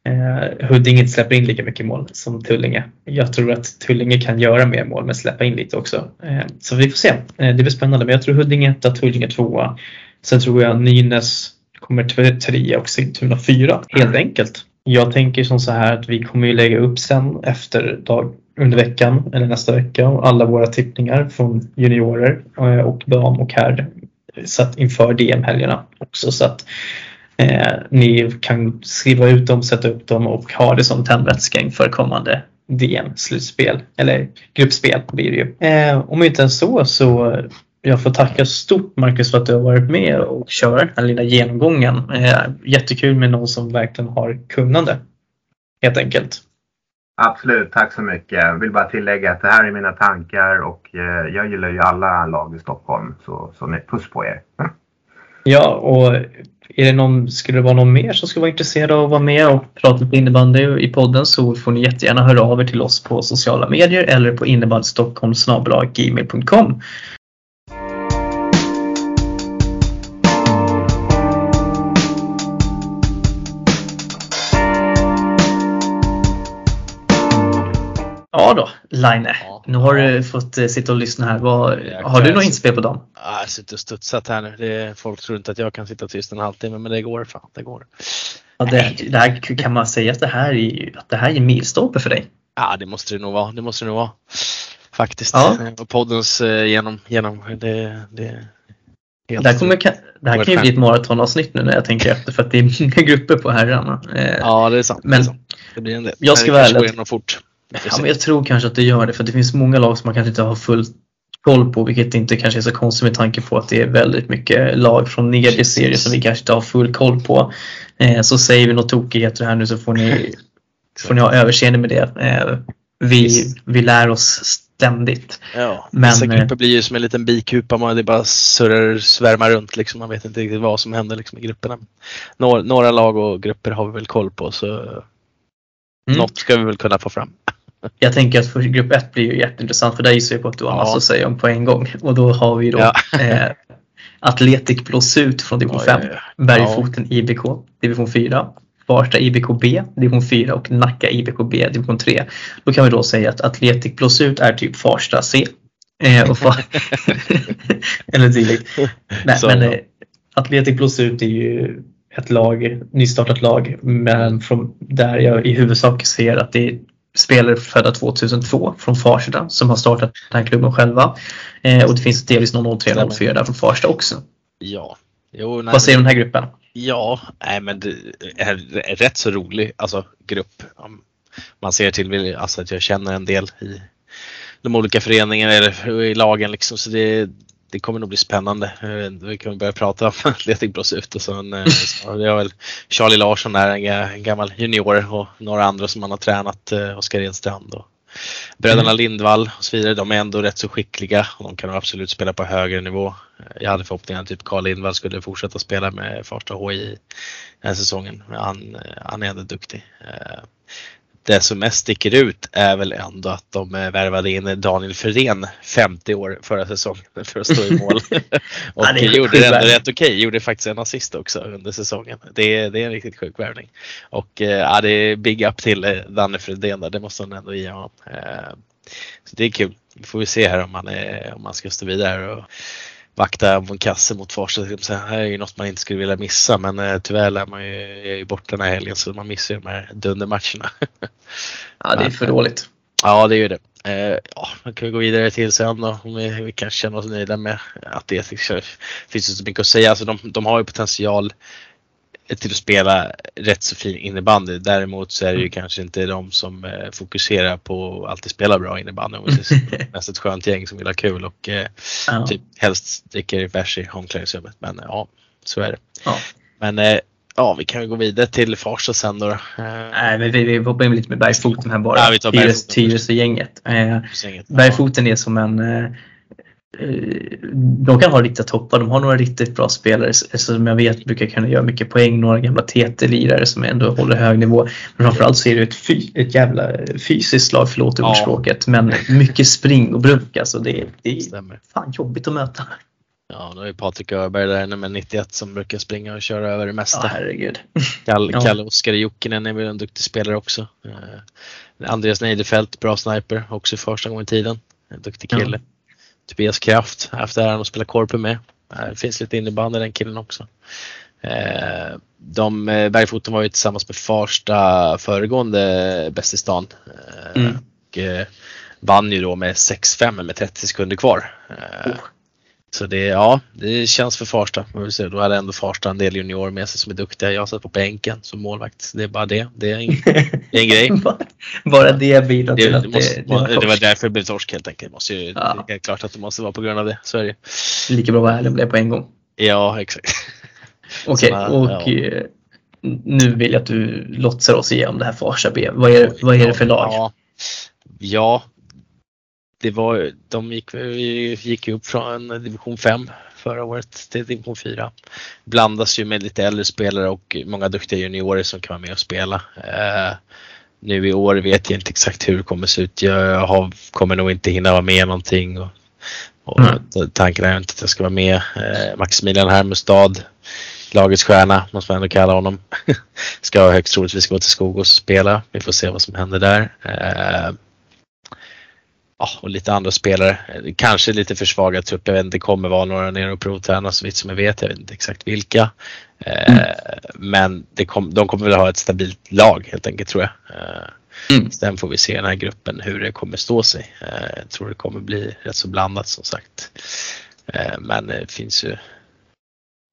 eh, Huddinge inte släpper in lika mycket mål som Tullinge. Jag tror att Tullinge kan göra mer mål men släppa in lite också. Eh, så vi får se. Eh, det blir spännande. Men jag tror Huddinge etta, Tullinge tvåa. Sen tror jag Nynäs kommer trea och Sigtuna fyra. Helt enkelt. Jag tänker som så här att vi kommer ju lägga upp sen efter dag, under veckan eller nästa vecka alla våra tippningar från juniorer eh, och dam och herr eh, så att inför DM-helgerna också så att eh, ni kan skriva ut dem, sätta upp dem och ha det som tändvätska inför kommande DM-slutspel eller gruppspel blir det ju. Eh, om inte ens så så jag får tacka stort Marcus för att du har varit med och kört den här lilla genomgången. Eh, jättekul med någon som verkligen har kunnande. Helt enkelt. Absolut, tack så mycket. Jag vill bara tillägga att det här är mina tankar och eh, jag gillar ju alla lag i Stockholm. Så, så puss på er. Ja, och är det någon, skulle det vara någon mer som skulle vara intresserad av att vara med och prata på innebandy? I podden så får ni jättegärna höra av er till oss på sociala medier eller på innebandystockholm.gmail.com Ja då, Line. Ja. Nu har du fått eh, sitta och lyssna här. Vad, har du något inspel på dem? Ja, jag suttit och studsat här nu. Det, folk tror inte att jag kan sitta tyst en halvtimme men det går fan. Det går. Ja, det, det här, kan man säga att det här är, att det här är milstolpe för dig? Ja, det måste det nog vara. Det måste det nog vara. Faktiskt. Ja. Och poddens eh, genom, genom det, det Helt det här, kommer, det här kan ju bli ett maratonavsnitt nu när jag tänker efter för att det är (laughs) många grupper på herrarna. Eh, ja, det är sant. Men det, är sant. det blir en del. Jag ska vara ärlig. fort. Ja, men jag tror kanske att det gör det för det finns många lag som man kanske inte har full koll på vilket inte kanske är så konstigt med tanke på att det är väldigt mycket lag från nedre serier som vi kanske inte har full koll på. Eh, så säger vi något tokigheter här nu så får ni, får ni ha överseende med det. Eh, vi, vi lär oss ständigt. Ja, men, vissa grupper blir ju som en liten bikupa, man det bara surrar, svärmar runt liksom. Man vet inte riktigt vad som händer liksom, i grupperna. Några, några lag och grupper har vi väl koll på så mm. något ska vi väl kunna få fram. Jag tänker att för grupp 1 blir ju jätteintressant för där gissar jag på att du har ja. massa att säga om på en gång. Och då har vi då ja. eh, Atletic Blåsut från division 5, Bergfoten IBK division 4, Farsta IBK B division 4 och Nacka IBK B division 3. Då kan vi då säga att Atletic Blåsut är typ Farsta C. Eh, och far (laughs) Eller dylikt. Nej, men eh, Atletic Blåsut är ju ett lag, nystartat lag, men från där jag i huvudsak ser att det är spelare födda 2002 från Farsta som har startat den här klubben själva. Eh, och det finns delvis någon 03 04 där från Farsta också. Ja. Jo, nej, Vad säger du om den här gruppen? Ja, nej, men det är rätt så rolig alltså, grupp. Man ser till alltså, att jag känner en del i de olika föreningarna eller i lagen liksom, så det, det kommer nog bli spännande. Vi kan börja prata om (laughs) Atletic Bros ut och sen eh, så det är väl Charlie Larsson där, en gammal junior och några andra som man har tränat, eh, Oskar Edstrand och bröderna mm. Lindvall och så vidare. De är ändå rätt så skickliga och de kan absolut spela på högre nivå. Jag hade förhoppningen att typ Carl Lindvall skulle fortsätta spela med Farsta HI den här säsongen. Han, eh, han är ändå duktig det som mest sticker ut är väl ändå att de eh, värvade in Daniel Ferén 50 år förra säsongen (laughs) för att stå i (laughs) mål. och ja, det gjorde det ändå rätt okej, okay. gjorde faktiskt en assist också under säsongen. Det är, det är en riktigt sjuk värvning. Och eh, ja, det är big up till eh, Danne Fredén där, det måste man ändå ge honom. Så det är kul. Vi får vi se här om man, är, om man ska stå vidare. Och vakta på en kasse mot Farsta. Det här är ju något man inte skulle vilja missa men eh, tyvärr är man ju, är ju borta den här helgen så man missar ju de här dundermatcherna. (laughs) Ja, det är för dåligt. Ja, det är ju det. Eh, ja, man kan gå vidare till sen då om vi, vi kan känna oss nöjda med Atletic. Det finns inte så mycket att säga. Alltså, de, de har ju potential till att spela rätt så fin innebandy. Däremot så är det ju mm. kanske inte de som eh, fokuserar på att alltid spela bra innebandy. (laughs) Mest ett skönt gäng som vill ha kul och eh, ja. typ helst dricker bärs i omklädningsrummet. Men eh, ja, så är det. Ja. Men eh, ja, vi kan gå vidare till Farsta sen då. Eh, Nej, men vi, vi hoppar in lite med Bergfoten här bara. Ja, Tyresö-gänget. Eh, Bergfoten är som en de kan ha riktiga toppar, de har några riktigt bra spelare som jag vet brukar kunna göra mycket poäng, några gamla TT-lirare som ändå håller hög nivå. Men framförallt så är det ett, fy, ett jävla fysiskt lag, förlåt ja. ordspråket, men mycket spring och bruk alltså. Det, det är Stämmer. fan jobbigt att möta. Ja, då är Patrik Öberg där nummer 91 som brukar springa och köra över det mesta. Ja, herregud. Kalle, ja. Kalle Oskar Jokinen är väl en duktig spelare också. Eh, Andreas Neidefelt, bra sniper, också första gången i tiden. En duktig kille. Ja. Tobias Kraft haft äran att spela korpen med. Det finns lite innebandy den killen också. Eh, de, eh, Bergfoten var ju tillsammans med Farsta föregående Bäst i stan. Eh, mm. Och vann ju då med 6-5 med 30 sekunder kvar. Oh. Så det, ja, det känns för Farsta. Då hade ändå Farsta en del juniorer med sig som är duktiga. Jag satt på bänken som målvakt. Det är bara det. Det är en, det är en grej. (laughs) bara det bidrar till att det, måste, det, det var därför det blev torsk helt enkelt. Måste ju, ja. Det är klart att det måste vara på grund av det. Så är det Lika bra att vara ärlig med det på en gång. Ja, exakt. (laughs) Okej, okay, och ja. Eh, nu vill jag att du låtsar oss igenom det här Farsta B. Vad är, vad är det för lag? Ja, ja det var, de gick, gick upp från division 5 förra året till division 4. Blandas ju med lite äldre spelare och många duktiga juniorer som kan vara med och spela. Eh, nu i år vet jag inte exakt hur det kommer se ut. Jag har, kommer nog inte hinna vara med någonting. Och, och mm. Tanken är inte att jag ska vara med. Eh, Maximilian Hermestad, lagets stjärna måste man ändå kalla honom. (laughs) ska högst troligtvis gå till Skogås och spela. Vi får se vad som händer där. Eh, ja, och lite andra spelare. Kanske lite försvagad trupp. Jag vet inte, det kommer vara några nere och provträna så vitt som jag vet. Jag vet inte exakt vilka. Eh, mm. Men kom, de kommer väl ha ett stabilt lag helt enkelt tror jag. Eh, mm. Sen får vi se den här gruppen hur det kommer stå sig. Eh, jag tror det kommer bli rätt så blandat som sagt. Men det finns ju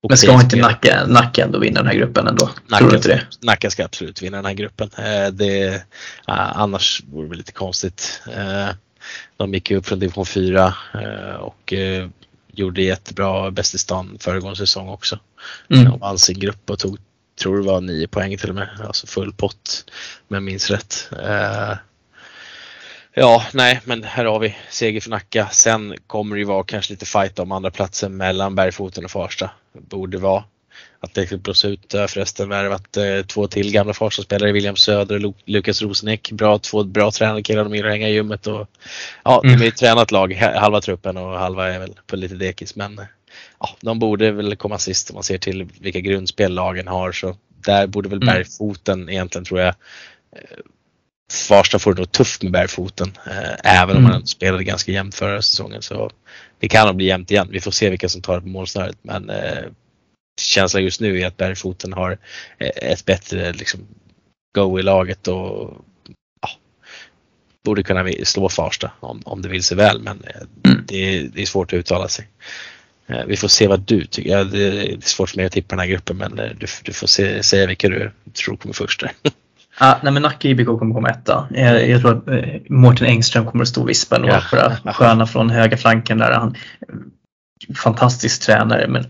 men ska inte Nacka, Nacka ändå vinna den här gruppen ändå? Nacka, Tror du inte det? Nacka ska absolut vinna den här gruppen. Det, annars vore det lite konstigt. De gick ju upp från division 4 eh, och eh, gjorde jättebra bäst i stan föregående säsong också. Mm. De vann sin grupp och tog, tror det var 9 poäng till och med, alltså full pott om jag minns rätt. Eh, ja, nej, men här har vi seger för Nacka. Sen kommer det ju vara kanske lite fight om andra platsen mellan Bergfoten och Farsta. Borde vara. Atletic Plus ut förresten värvat eh, två till gamla Farsta-spelare, William Söder och Lukas Rosenek. Bra, två bra tränade killar, de gillar att hänga i gymmet och ja, de är ett tränat lag, halva truppen och halva är väl på lite dekis men ja, de borde väl komma sist om man ser till vilka grundspel lagen har så där borde väl mm. Bergfoten egentligen tror jag eh, Farsta får det nog tufft med Bergfoten eh, även om mm. man spelade ganska jämnt förra säsongen så det kan nog bli jämnt igen. Vi får se vilka som tar det på målsnöret men eh, känslan just nu är att Bergfoten har eh, ett bättre liksom, go i laget och ja, borde kunna slå Farsta om, om det vill sig väl men eh, mm. det, det, är svårt att uttala sig. Eh, vi får se vad du tycker. Ja, det är svårt för mig att tippa den här gruppen men du, du får se, säga vilka du tror kommer först. (laughs) Ah, nej men Nacka IBK kommer komma etta. Jag, jag tror att eh, Mårten Engström kommer att stå och vispa några ja. sköna från höga flanken där. Han, fantastisk tränare men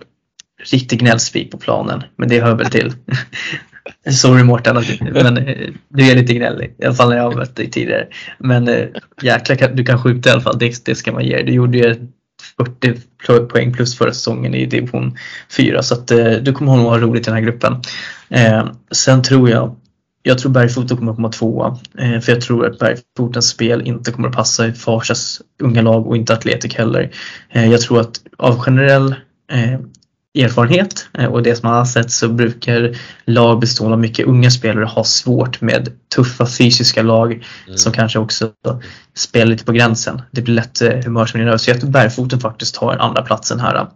riktig gnällspik på planen. Men det hör väl till. (laughs) Sorry Mårten, men eh, du är lite gnällig. I alla fall när jag har mött dig tidigare. Men eh, jäklar, du kan skjuta i alla fall. Det, det ska man ge Du gjorde ju 40 poäng plus förra säsongen i division 4 så att eh, du kommer nog ha roligt i den här gruppen. Sen tror jag jag tror Bergfoten kommer att komma tvåa. För jag tror att Bergfotens spel inte kommer att passa i Farsas unga lag och inte Atletic heller. Jag tror att av generell erfarenhet eh, och det som man har sett så brukar lag bestående av mycket unga spelare ha svårt med tuffa fysiska lag Mm. som kanske också spelar lite på gränsen. Det blir lätt eh, humörsvingningar. Så jag tror Bergfoten faktiskt tar andra platsen här.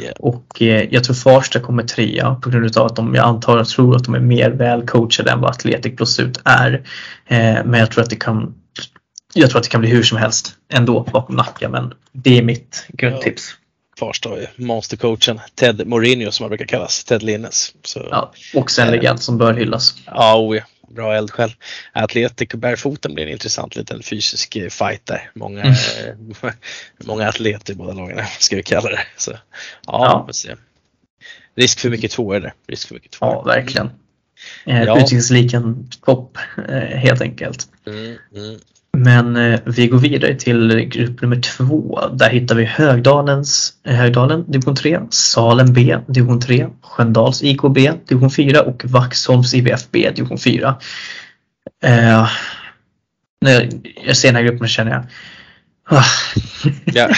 Yeah. Och eh, jag tror Farsta kommer trea på grund av att de, jag antar och tror att de är mer väl coachade än vad Atletic plus ut är. Eh, men jag tror att det kan jag tror att det kan bli hur som helst ändå bakom Nacka men det är mitt grundtips. Farsta har ju monstercoachen Ted Mourinho som han brukar kallas, Ted Linnes. Så, Ja, och sen Eh. legend som bör hyllas. Ja, oh ja. Bra eldsjäl. Atletic Bärfoten blir en intressant liten fysisk eh, fight där. Många, Mm. eh, (laughs) många atleter i båda lagen ska vi kalla det. Så, ja, Ja. vi se. Risk för mycket tvåor där. Risk för mycket tvåor. Ja, verkligen. Eh, Ja. Utrikesligan topp eh, helt enkelt. Mm, mm. Men eh, vi går vidare till grupp nummer två. Där hittar vi Högdalens, eh, Högdalen division 3, Salem B division 3, Sköndals IKB division 4 och Vaxholms IBF B division 4. Eh, när jag ser den här gruppen känner jag ah, (laughs) Ja,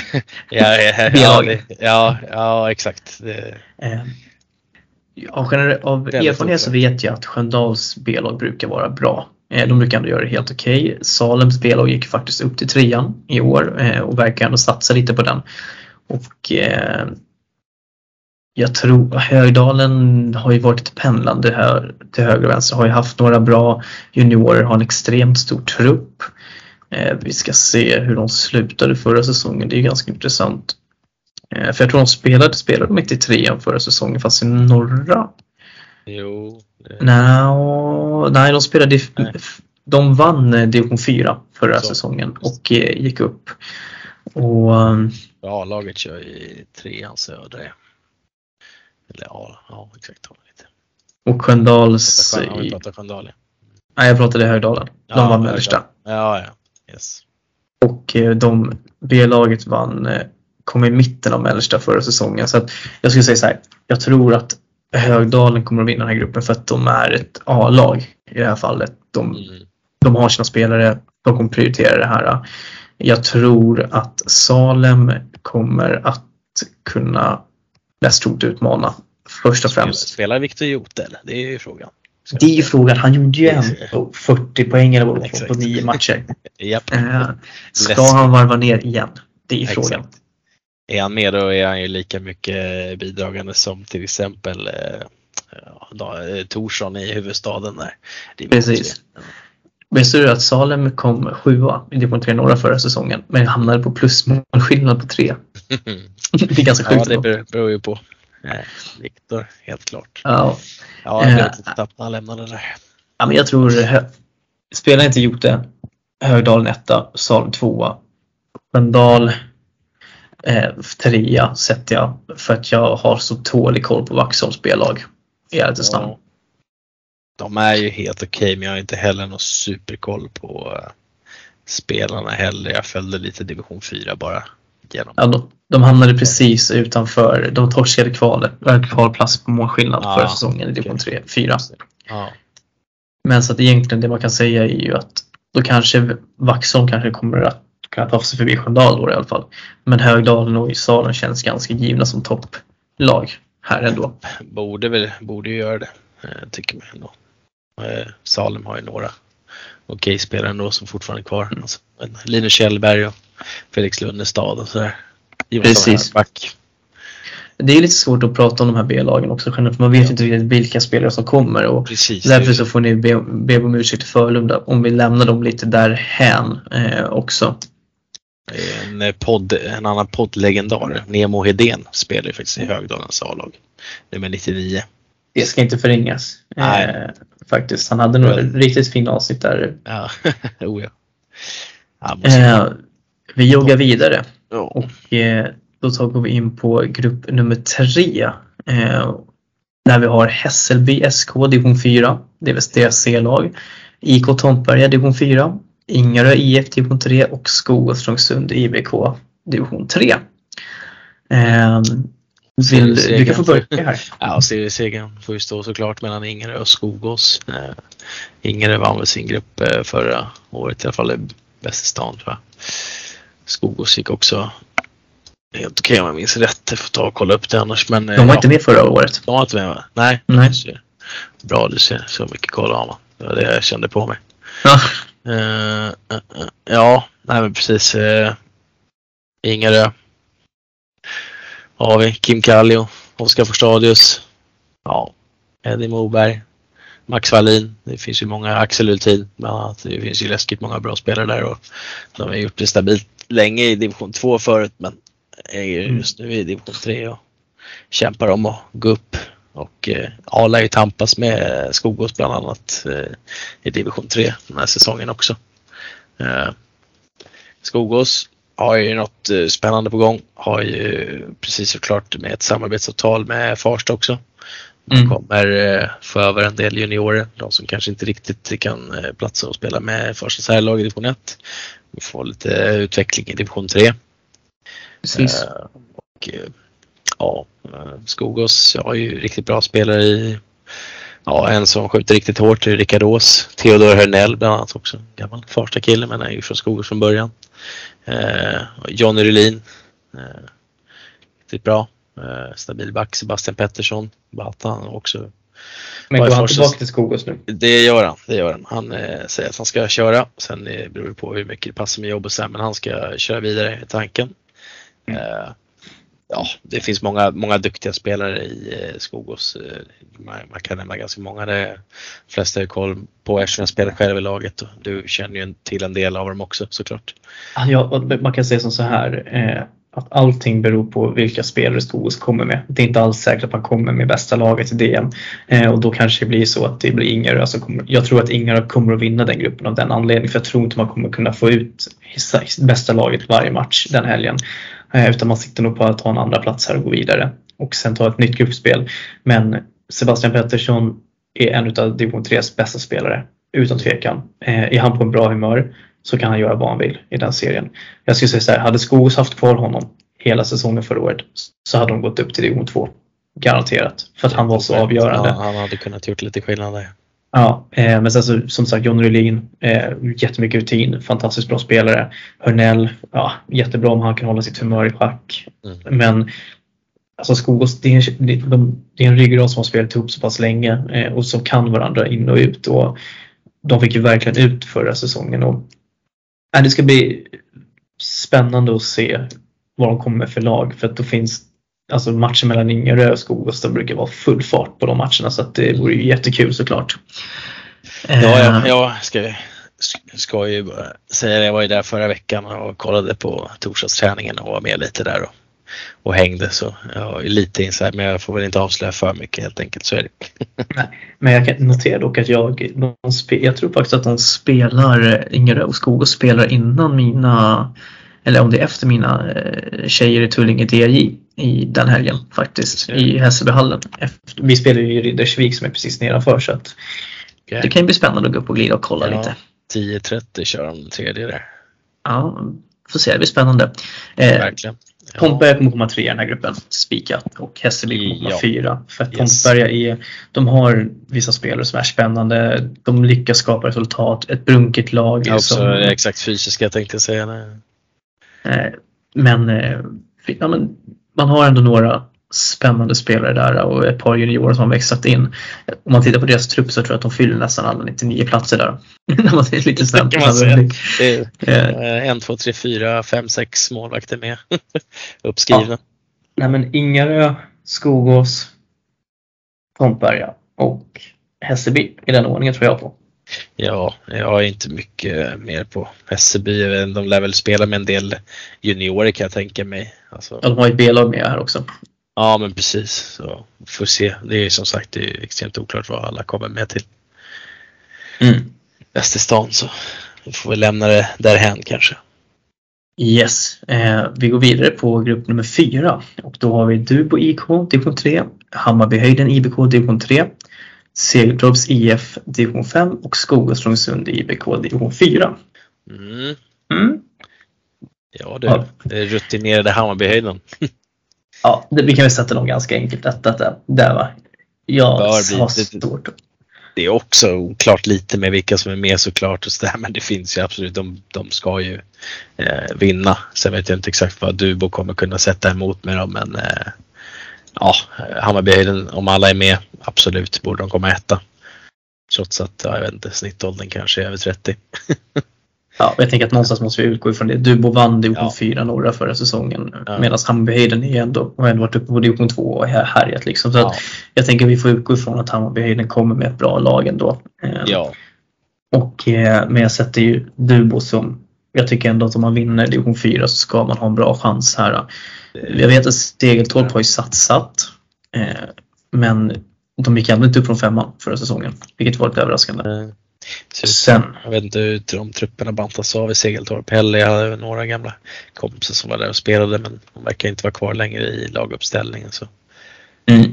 ja, ja, ja, (laughs) ja, ja, exakt. Eh, av, av erfarenhet så vet jag att Sköndals B-lag brukar vara bra. Eh, de brukar ändå göra det helt okej. Salem spelar och gick faktiskt upp till trean i år eh, och verkar ändå satsa lite på den. Och eh, jag tror Högdalen har ju varit pendlande här till höger och vänster. Har ju haft några bra juniorer, har en extremt stor trupp. Eh, vi ska se hur de slutade förra säsongen. Det är ju ganska intressant. Eh, för jag tror de spelade, spelade de inte i trean förra säsongen fast i norra? jo, No, nej, de spelade Nej. De vann eh, division 4 förra Så. säsongen och eh, gick upp. Och um, ja, laget kör i trean södra. Eller ja, ja exakt. lite. och Sköndals... Ja, vi pratar Sköndal. Nej, jag pratade Högdalen. De Ja, vann mellersta. Ja, ja. Yes. Och eh, de B-laget vann, eh, kom i mitten av mellersta förra säsongen. Så att jag skulle säga så här. Jag tror att Högdalen kommer att vinna den här gruppen för att de är ett A-lag i det här fallet. De, Mm. de har sina spelare, de kommer prioritera det här. Jag tror att Salem kommer att kunna mest troligt utmana först och främst. spelar Jot eller? Det är ju frågan. Ska Det är ju frågan, han gjorde ju en (laughs) på 40 poäng eller vad på nio matcher. (laughs) Japp. Eh, Ska han varva ner igen? Det är ju frågan. Exakt. Är han med då är han ju lika mycket bidragande som till exempel eh, ja, eh, Torsson i huvudstaden där. Det är Precis. Visste du att Salem kom sjua i division 3 norra förra säsongen men hamnade på plusmålskillnad på tre? (laughs) Det är ganska ja, sjukt. det ändå. beror, ju på. Viktor, helt klart. Ja. Ja, jag blev Eh. lite tapp när han lämnade där. Ja, men jag tror, spelar inte Jote, Högdalen etta, Salem tvåa, Sköndal eh, trea sätter jag för att jag har så tålig koll på Vaxholms spellag i ärlighetens namn. Ja. De är ju helt okej, men jag har inte heller någon superkoll på eh, spelarna heller. Jag följde lite division 4 bara. Genom. Ja, de, de hamnade precis utanför, de torskade kvalet, äh, kvalplats på målskillnad Ja, förra säsongen i division 3, 4. Ja. Men så att egentligen det man kan säga är ju att då kanske Vaxholm kanske kommer att kunna ta sig förbi Sköndal i alla fall. Men Högdalen och Salem känns ganska givna som topplag här ändå. Borde väl, borde ju göra det, eh, tycker man ändå. Eh, Salem har ju några okej spelare ändå som fortfarande är kvar. Alltså, men Linus Kjellberg och Felix Lundestad och sådär. Precis. Back. Det är lite svårt att prata om de här B-lagen också för man vet inte riktigt vilka spelare som kommer och Precis. därför så får ni be, be om ursäkt till Frölunda om vi lämnar dem lite därhän eh, också. En, eh, podd, en annan poddlegendar, Nemo Hedén, spelar ju faktiskt i Högdalens A-lag. Nummer 99. Det ska inte förringas. Nej. Eh, faktiskt. Han hade några Väl. riktigt fina avsnitt där. Ja, (laughs) oh ja. Eh, vi joggar vidare. ja. Och eh, då tar vi in på grupp nummer tre. Eh, där vi har Hässelby SK division 4. Det är väl deras C-lag. IK Tomtberga division 4. Ingarö IF division 3 och Skog och Strömsund IBK division 3. Eh, vill, du kan få börja här. Ja, seriesegern får ju stå såklart mellan Ingerö och Skogås. Eh, Ingerö vann väl sin grupp eh, förra året, i alla fall bäst i stan tror jag. Skogås gick också helt okej om jag minns rätt. Jag får ta och kolla upp det annars. Men, De var ja, inte med förra året. De var inte med va? Nej. Nej. Bra du ser. Så mycket koll har man. Det var det jag kände på mig. Ja. Eh, ja, nej men precis. Uh, Ingarö. Har vi Kim Kallio, Oskar Forstadius. Ja, Eddie Moberg. Max Wallin. Det finns ju många, Axel Ultin bland annat. Det finns ju läskigt många bra spelare där och de har gjort det stabilt länge i division 2 förut men är Mm. just nu i division 3 och kämpar om att gå upp. Och eh, Ala ju tampas med Skogås bland annat eh, i division 3 den här säsongen också. Eh, Skogås har ju något eh, spännande på gång. Har ju precis såklart med ett samarbetsavtal med Farsta också. De Mm. kommer eh, få över en del juniorer, de som kanske inte riktigt kan eh, platsa och spela med Farsta särlag i division 1. Vi får lite utveckling i division 3. Precis. Eh, och, eh, ja, eh, Skogås har ju riktigt bra spelare i Ja, en som skjuter riktigt hårt är Rickard Ås. Theodor Hörnell bland annat också. Gammal första kille men är ju från Skogås från början. Eh, Johnny Rylin. Eh, riktigt bra. Eh, stabil back. Sebastian Pettersson. Bata han också. Men går han tillbaka till Skogås nu? Det gör han. Det gör han. Han eh, säger att han ska köra. Sen eh, beror det på hur mycket det passar med jobb och så här, men han ska köra vidare i tanken. Mm. Ja, det finns många, många duktiga spelare i eh, Skogås. Eh, man, man kan nämna ganska många. De flesta har koll på eftersom jag spelar själv i laget och du känner ju en- till en del av dem också såklart. Ja, man kan säga som så här. Eh, att allting beror på vilka spelare Skogås kommer med. Det är inte alls säkert att man kommer med bästa laget i DM. Eh, och då kanske det blir så att det blir Ingarö som kommer. Jag tror att Ingarö kommer att vinna den gruppen av den anledningen. För jag tror inte man kommer kunna få ut bästa laget varje match den helgen. Eh, utan man siktar nog på att ta en andra plats här och gå vidare. Och sen ta ett nytt gruppspel. Men Sebastian Pettersson är en av division 3s bästa spelare. Utan tvekan. Eh, är han på en bra humör så kan han göra vad han vill i den serien. Jag skulle säga så här, hade Skogås haft kvar honom hela säsongen förra året så hade de gått upp till division 2. Garanterat. För att han var så avgörande. Ja, han hade kunnat gjort lite skillnad där. Ja, eh, men sen så, som sagt John Rylin, eh, jättemycket rutin, fantastiskt bra spelare. Hörnell, ja, jättebra om han kan hålla sitt humör i schack. Mm. Men alltså Skogås, det är, det, de, det är en ryggrad som har spelat ihop så pass länge eh, och som kan varandra in och ut. Och de fick ju verkligen ut förra säsongen. Och, äh, det ska bli spännande att se vad de kommer med för lag. För att då finns alltså matcher mellan Ingarö och Skogås, brukar vara full fart på de matcherna. Så att det vore ju jättekul såklart. Ja, ja, Eh, jag ska, ska ju säga det. Jag var ju där förra veckan och kollade på torsdagsträningen och var med lite där och, och hängde. Så jag är lite inside men jag får väl inte avslöja för mycket helt enkelt. Så är det. Men jag kan notera dock att jag, de spe, jag tror faktiskt att de spelar, Ingarö och Skogås spelar innan mina, eller om det är efter mina eh, tjejer i Tullinge DRJ i den helgen faktiskt, i Hässelbyhallen. Vi spelar ju i Riddersvik som är precis nedanför så att Okej. det kan ju bli spännande att gå upp och glida och kolla Ja. lite. 10.30 kör de tredje där. Ja, får se, det blir spännande. Eh, Verkligen. Ja. Pompberga kommer komma tre i den här gruppen, spikat. Och Hässelby kommer komma Ja. fyra. För att Yes. Pompberga är, de har vissa spelare som är spännande. De lyckas skapa resultat. Ett brunkigt lag. Ja, också som, exakt fysiska tänkte jag säga. Nej. eh, men, eh, ja, men man har ändå några spännande spelare där och ett par juniorer som har växlat in. Om man tittar på deras trupp så tror jag att de fyller nästan alla 99 platser där. (laughs) När man ser lite snabbt. säga. Det är Eh, en, två, tre, fyra, fem, sex målvakter med (laughs) uppskrivna. Nej men Ingarö, Skogås, Pompberga och Hässelby i den ordningen tror jag på. Ja, jag har inte mycket mer på Hässelby. De lär väl spela med en del juniorer kan jag tänka mig. Alltså, Ja, de har ju B-lag med här också. ja, men precis. Så får se. Det är ju som sagt det extremt oklart vad alla kommer med till Mm. Västerstan. Så vi får väl lämna det därhän kanske. Yes, eh, vi går vidare på grupp nummer fyra och då har vi Dubo IK division 3, Hammarbyhöjden IBK division 3, Segeltorps IF division 5 och Skogås Strömsund IBK division 4. Mm. Mm. Ja du, Ja. rutinerade Hammarbyhöjden. (laughs) Ja, det, vi kan väl sätta dem ganska enkelt detta där, där va. Jag Bör bli har svårt. det är också oklart lite med vilka som är med såklart och så där, men det finns ju absolut, de, de ska ju eh, vinna. Sen vet jag inte exakt vad Dubo kommer kunna sätta emot med dem men eh, ja, Hammarby, om alla är med, absolut borde de komma etta. Trots att, ja, jag vet inte, snittåldern kanske är över 30. (laughs) Ja, jag tänker att någonstans måste vi utgå ifrån det. Dubo vann division ja. 4 norra förra säsongen ja. medan Hammarbyhöjden är ändå, har ändå varit uppe på division 2 och härjat. Liksom. Så ja. jag tänker att vi får utgå ifrån att Hammarbyhöjden kommer med ett bra lag ändå. Ehm, ja. Och, eh, men jag sätter ju Dubo som, jag tycker ändå att om man vinner division 4 så ska man ha en bra chans här. Jag vet att Stegeltorp har ju satsat eh, men de gick ändå inte upp från femman förra säsongen, vilket var lite överraskande. Mm. Sen, jag vet inte om trupperna bantas av i Segeltorp heller. Jag hade några gamla kompisar som var där och spelade men de verkar inte vara kvar längre i laguppställningen. Så. Mm.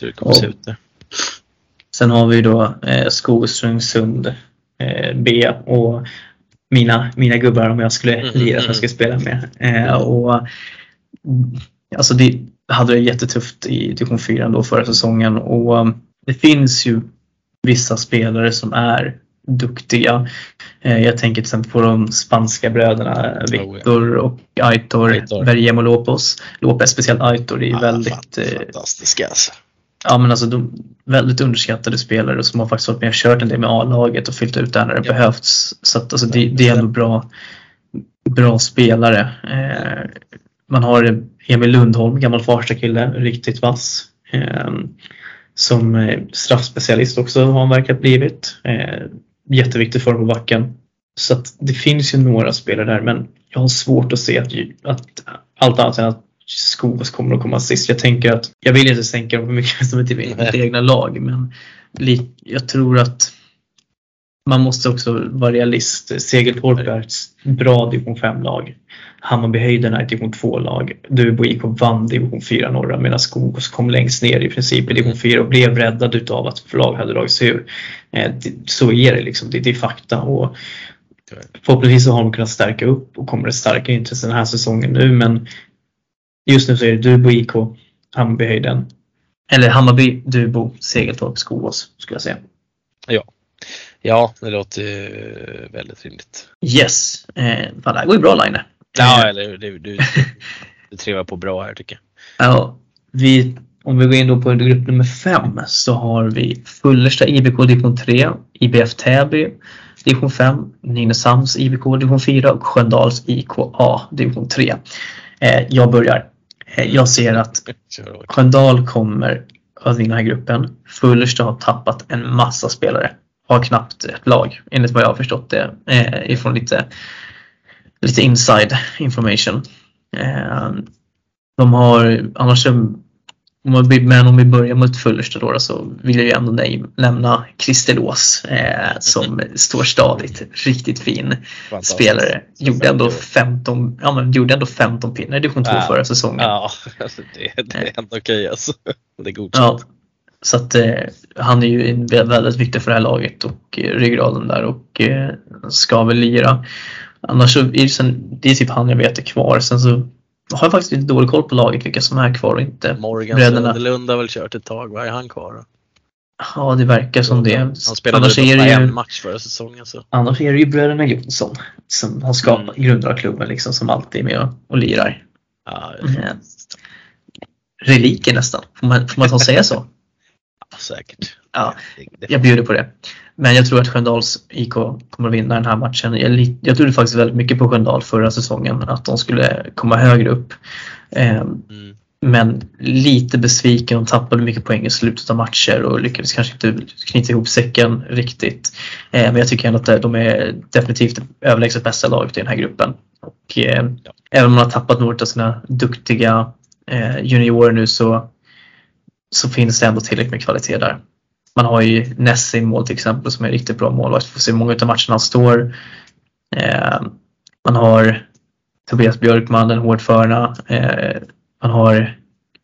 det kommer se ut där. Sen har vi då eh, Skogsrungsund eh, B och mina, mina gubbar om jag skulle mm, lira som jag mm. ska spela med. Eh, och, alltså det hade det jättetufft i division 4 då förra säsongen och det finns ju vissa spelare som är duktiga. Eh, jag tänker till exempel på de spanska bröderna Victor och Aitor, Aitor. Bergemo Lopez. Lopez, speciellt Aitor, är ja, väldigt... Eh, fantastiska alltså. Ja men alltså de väldigt underskattade spelare som har faktiskt varit med och kört en del med A-laget och fyllt ut där när det ja. behövts. Så att, alltså, det, det, är ändå bra, bra spelare. Eh, man har Emil Lundholm, gammal Farsta-kille, riktigt vass. Eh, som eh, straffspecialist också har han verkat blivit. Eh, jätteviktig för på backen. Så att det finns ju några spelare där men jag har svårt att se att, att allt annat än att Skogås kommer att komma sist. Jag tänker att jag vill inte sänka dem för mycket (laughs) som ett mitt egna lag men jag tror att man måste också vara realist. Segeltorp är ett bra division 5-lag. Hammarbyhöjden är ett division 2-lag. Duvbo IK vann division 4 norra medan Skogås kom längst ner i princip i division 4 och blev räddad utav att lag hade dragit sig ur. Eh, så är det liksom, det är fakta. Och förhoppningsvis så har de kunnat stärka upp och kommer det starka intressen den här säsongen nu men just nu så är det Duvbo IK, Hammarbyhöjden. Eller Hammarby, Duvbo, Segeltorp, Skogås skulle jag säga. Ja. Ja, det låter ju väldigt rimligt. Yes, eh, fan, det här går ju bra Line. Ja, eh, eller du, du, (laughs) du trevar på bra här tycker jag. Ja, vi, om vi går in då på grupp nummer fem så har vi Fullersta IBK division 3, IBF Täby division 5, Nynäshamns IBK division 4 och Sköndals IKA division 3. Eh, jag börjar. Eh, jag ser att (laughs) Sköndal kommer att vinna den här gruppen. Fullersta har tappat en massa spelare har knappt ett lag enligt vad jag har förstått det eh, ifrån lite, lite inside information. Eh, de har annars men om vi börjar mot Fullersta då så vill jag ju ändå nämna Christer Ås eh, som står stadigt. Riktigt fin spelare. Gjorde ändå 15, ja, men gjorde ändå 15 pinnar i division 2 ja. förra säsongen. Ja, (laughs) alltså det, det är ändå okej okay, alltså. Det är godkänt. Ja. Så att eh, han är ju väldigt viktig för det här laget och eh, ryggraden där och eh, ska väl lira. Annars så är det, sen, det är typ han jag vet är kvar. Sen så har jag faktiskt lite dålig koll på laget vilka som är kvar och inte. Morgan Söderlund har väl kört ett tag, vad är han kvar då? Ja, det verkar som det. Han spelade annars är det ju, match förra säsongen. Så. Annars är det ju bröderna Jonsson som har skapat mm. grundarklubben liksom som alltid är med och, och lirar. Ja, mm. Reliker nästan, får man, får man ta säga så? (laughs) säkert. Ja, jag bjuder på det. Men jag tror att Sköndals IK kommer att vinna den här matchen. Jag, jag trodde faktiskt väldigt mycket på Sköndal förra säsongen, att de skulle komma högre upp. Eh, mm. Men lite besviken, de tappade mycket poäng i slutet av matcher och lyckades kanske inte knyta ihop säcken riktigt. Eh, men jag tycker ändå att de är definitivt överlägset bästa laget i den här gruppen. Och eh, ja. även om man har tappat några av sina duktiga eh, juniorer nu så så finns det ändå tillräckligt med kvalitet där. Man har ju Ness i mål till exempel som är en riktigt bra målvakt. Får se många av matcherna han står. Eh, man har Tobias Björkman, den hårdförna. Eh, man har,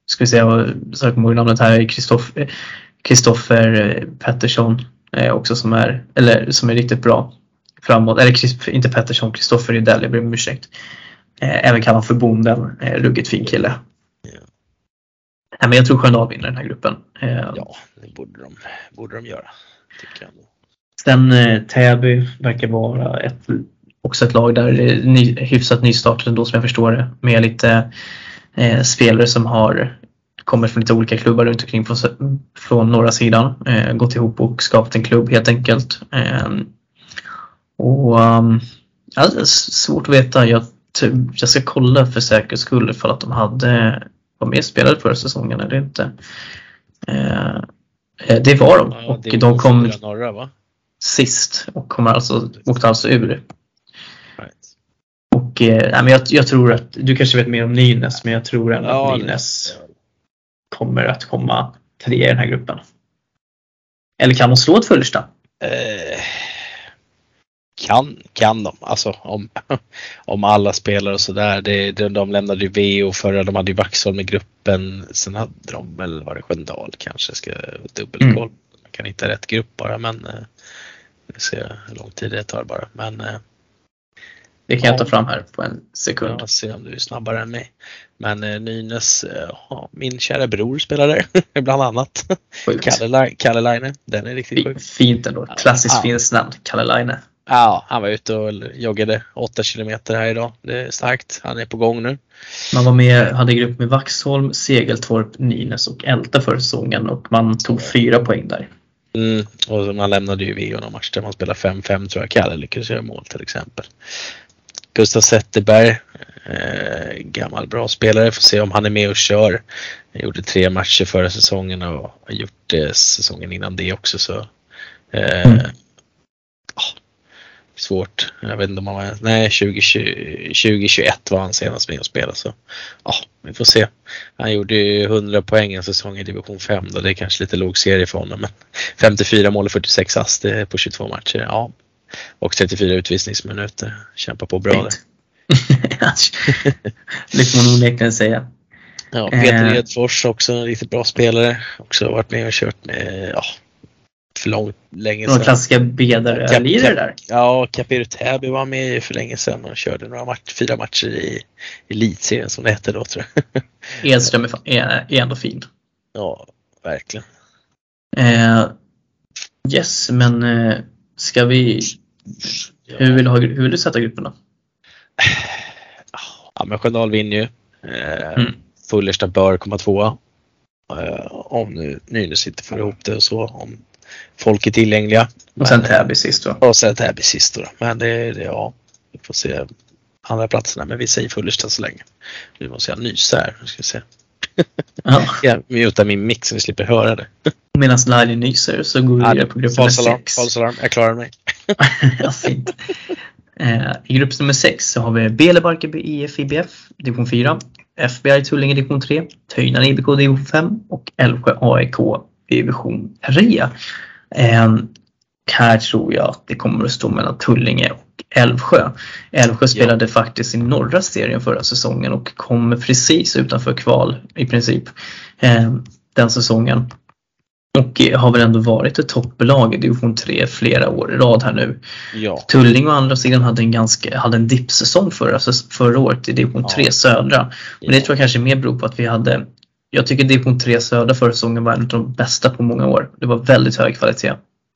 ska vi se, jag söker ihåg namnet här, Kristoffer eh, eh, Pettersson eh, också som är, eller, som är riktigt bra framåt. Eller inte Pettersson, Kristoffer Rydell, jag ber om ursäkt. Eh, även kallad för Bonden, eh, ruggigt fin kille. Nej, men jag tror Sköndal vinner den här gruppen. Eh, ja, det borde de, borde de göra. Tycker jag. Sen eh, Täby verkar vara ett, också ett lag där det är ny, hyfsat nystartat ändå som jag förstår det. Med lite eh, spelare som har kommer från lite olika klubbar runt omkring från, från norra sidan. Eh, gått ihop och skapat en klubb helt enkelt. Eh, och um, ja, svårt att veta. Jag, jag ska kolla för säkerhets skull ifall att de hade var med spelade förra säsongen eller inte. Eh, det var de Ja, och de kom norra sist och kommer alltså, åkte alltså ur. Right. Och eh, men jag, jag tror att, du kanske vet mer om Nynäs, men jag tror ändå Ja, att Nynäs kommer att komma trea i den här gruppen. Eller kan de slå ett Fullersta? Eh, kan, kan de. Alltså om, (laughs) om alla spelar och sådär. De, de lämnade ju VO förra, de hade ju Vaxholm i gruppen. Sen hade de väl, var det Sköndal kanske, ska dubbelkoll. Man kan hitta rätt grupp bara men eh, vi ser hur lång tid det tar bara. Men eh, Det kan jag ta Ja. fram här på en sekund. jag ser om du är snabbare än mig. Men eh, Nynäs, eh, ja, min kära bror spelar där (laughs) bland annat. Kalle, Kalle Laine, den är riktigt sjuk. Fi- Fint ändå. Klassiskt Ja. finskt namn. Kalle Laine. Ja, han var ute och joggade 8 kilometer här idag. Det är starkt. Han är på gång nu. Man var med, hade grupp med Vaxholm, Segeltorp, Nynäs och Älta förra säsongen och man tog fyra poäng där. Mm, och man lämnade ju VO någon match där man spelade 5-5 tror jag. Kalle lyckades göra mål till exempel. Gustav Zetterberg, eh, gammal bra spelare. Får se om han är med och kör. Han gjorde tre matcher förra säsongen och har gjort det säsongen innan det också. Så, eh, Mm. Svårt. Jag vet inte om han var, nej 2020, 2021 var han senast med och spelade så ja, vi får se. Han gjorde ju 100 poäng en säsong i division 5 då. Det är kanske lite låg serie för honom men (laughs) 54 mål och 46 ass på 22 matcher. Ja. Och 34 utvisningsminuter. Kämpar på bra där. det får man onekligen säga. Ja, Peter Eh. Edfors också en riktigt bra spelare. Också varit med och kört med, ja, för långt, länge sedan. klassiska bedare-lirare där. Ja, Capiru Täby var med för länge sedan och körde några match, fyra matcher i elitserien som det hette då tror jag. Edström är, är ändå fin. Ja, verkligen. Eh, yes, men eh, ska vi... Hur vill, du ha, hur vill du sätta grupperna? Ja, men Sköndal vinner ju. Eh, Mm. Fullersta bör komma tvåa. Eh, om nu Nynäs inte får ihop det och så. Om folk är tillgängliga. Och sen Täby sist va? Och sen Täby sist då. Men det, det, ja, vi får se andra platserna. Men vi säger Fullersta så länge. Nu måste jag nysa här. Nu ska vi se. (laughs) Ja. Jag mutar min mix så vi slipper höra det. (laughs) Medan Laili nyser så går vi vidare på grupp nummer sex. falsalarm. Jag klarar mig. (laughs) ja, fint. Eh, I grupp nummer 6 så har vi Bele Barkarby IF IBF division 4, FBI Tullinge division 3, Töjnan IBK division 5 och Älvsjö AIK division 3. Eh, här tror jag att det kommer att stå mellan Tullinge och Älvsjö. Älvsjö spelade faktiskt i norra serien förra säsongen och kom precis utanför kval i princip eh, den säsongen. Och eh, har väl ändå varit ett topplag i division 3 flera år i rad här nu. Ja. Tulling å andra sidan hade en, ganska, hade en dippsäsong förra, förra året i division Ja. 3 södra. Men det tror jag kanske mer beror på att vi hade jag tycker division 3 södra förra säsongen var en av de bästa på många år. Det var väldigt hög kvalitet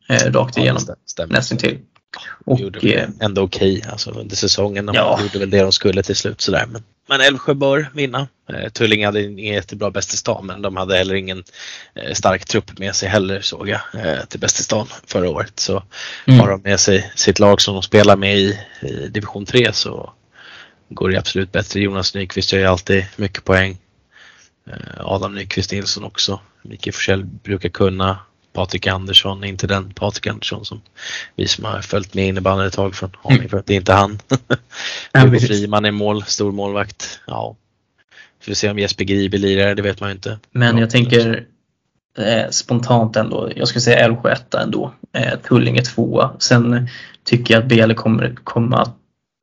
eh, rakt Ja, igenom. det stämmer. Nästan till. Och, gjorde eh, ändå okej alltså, under säsongen. De Ja. gjorde väl det de skulle till slut sådär. Men, men Älvsjö bör vinna. Eh, Tullinge hade ingen jättebra bäst i stan men de hade heller ingen eh, stark trupp med sig heller såg jag eh, till bäst i stan förra året. Så Mm. har de med sig sitt lag som de spelar med i, i division 3 så går det absolut bättre. Jonas Nyqvist gör ju alltid mycket poäng. Eh, Adam Nyqvist Nilsson också. Mikael Forsell brukar kunna. Patrik Andersson, inte den Patrik Andersson som vi som har följt med innebandy ett tag från Haninge för att det är inte han. (laughs) Hugo. Friman är mål, stor målvakt. Ja. Får se om Jesper Gribe lirar, det vet man ju inte. Men Ja, jag tänker eh, spontant ändå, jag skulle säga Älvsjö etta ändå. Eh, Tullinge tvåa. Sen tycker jag att Bele kommer komma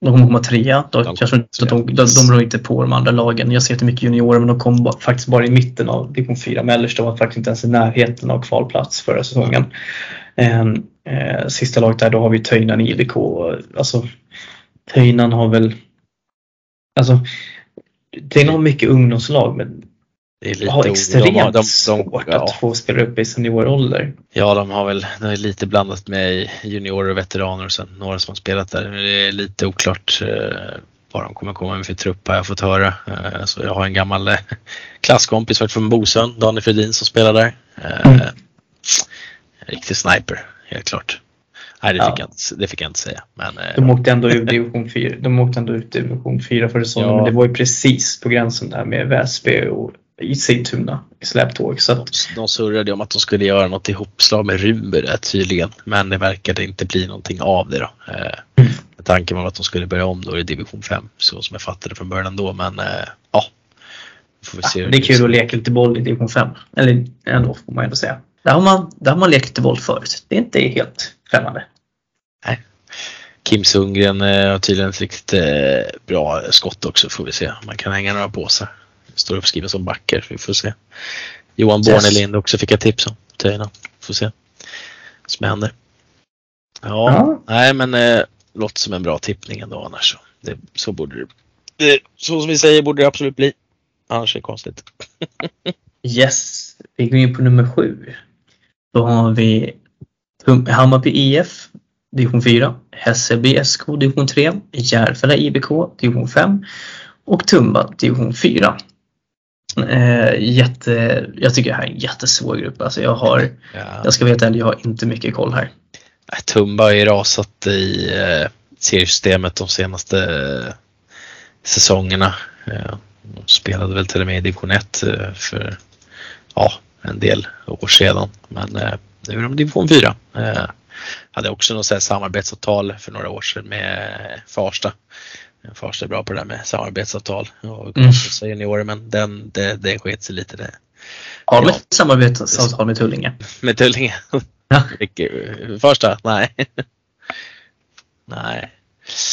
de kommer komma trea. De, De tror inte de, de, de rår inte på de andra lagen. Jag ser jättemycket juniorer men de kom ba- faktiskt bara i mitten av division 4. Mellersta var faktiskt inte ens i närheten av kvalplats förra säsongen. Eh, eh, sista laget där då har vi Töjnan IBK. Alltså Töjnan har väl Alltså det är nog mycket ungdomslag men Det är lite har o- extremt de har- de- de- svårt ja. att få spela upp i seniorålder. Ja, de har väl de är lite blandat med juniorer och veteraner och sen några som har spelat där. Men Det är lite oklart eh, vad de kommer komma med för trupp har jag fått höra. Eh, så jag har en gammal eh, klasskompis från Bosön, Daniel Fredin som spelar där. Eh, Mm. Riktig sniper, helt klart. Nej, det Ja. fick, jag inte, det fick jag inte säga. Men, eh, De åkte ändå ur division 4. De åkte ändå ut i division 4 för säsongen. Ja. Men det var ju precis på gränsen där med Väsby och i Sigtuna i släptåg. Så att, de surrade om att de skulle göra något ihopslag med Runby där tydligen. Men det verkade inte bli någonting av det då. Eh, Mm. Tanken var att de skulle börja om då i division 5 så som jag fattade från början då. Men eh, ja, får vi se. hur det är kul att leka lite boll i division 5. Eller ändå får man ändå säga. Där har man, där har man lekt lite boll förut. Det är inte helt främmande. Kim Sundgren eh, har tydligen ett riktigt bra skott också får vi se. Man kan hänga några påsar. Står uppskriven som backer, så vi får se. Johan Yes. Bornelind också fick jag tips om. Töjna. Får se. Vad som händer. Ja, Ja. nej men eh, låter som en bra tippning ändå annars. Så, det, så borde det, det Så som vi säger borde det absolut bli. Annars är det konstigt. (laughs) Yes, vi går in på nummer sju. Då har vi Hammarby IF, division 4, Hässelby SK, division 3, Järfälla IBK, division 5 och Tumba, division 4. Eh, jätte, jag tycker det här är en jättesvår grupp. Alltså jag, har, Ja. jag ska veta ärlig, jag har inte mycket koll här. Tumba har ju rasat i eh, seriesystemet de senaste eh, säsongerna. Eh, de spelade väl till och med i division 1 eh, för ja, en del år sedan. Men eh, nu är de i division 4. Eh, hade också något samarbetsavtal för några år sedan med Farsta. Farsta är bra på det där med samarbetsavtal och Mm. juniorer men den, det, det sket sig lite det. Har de ett samarbetsavtal med Tullinge? (laughs) Med Tullinge. Ja. (laughs) Första? Nej. (laughs) Nej.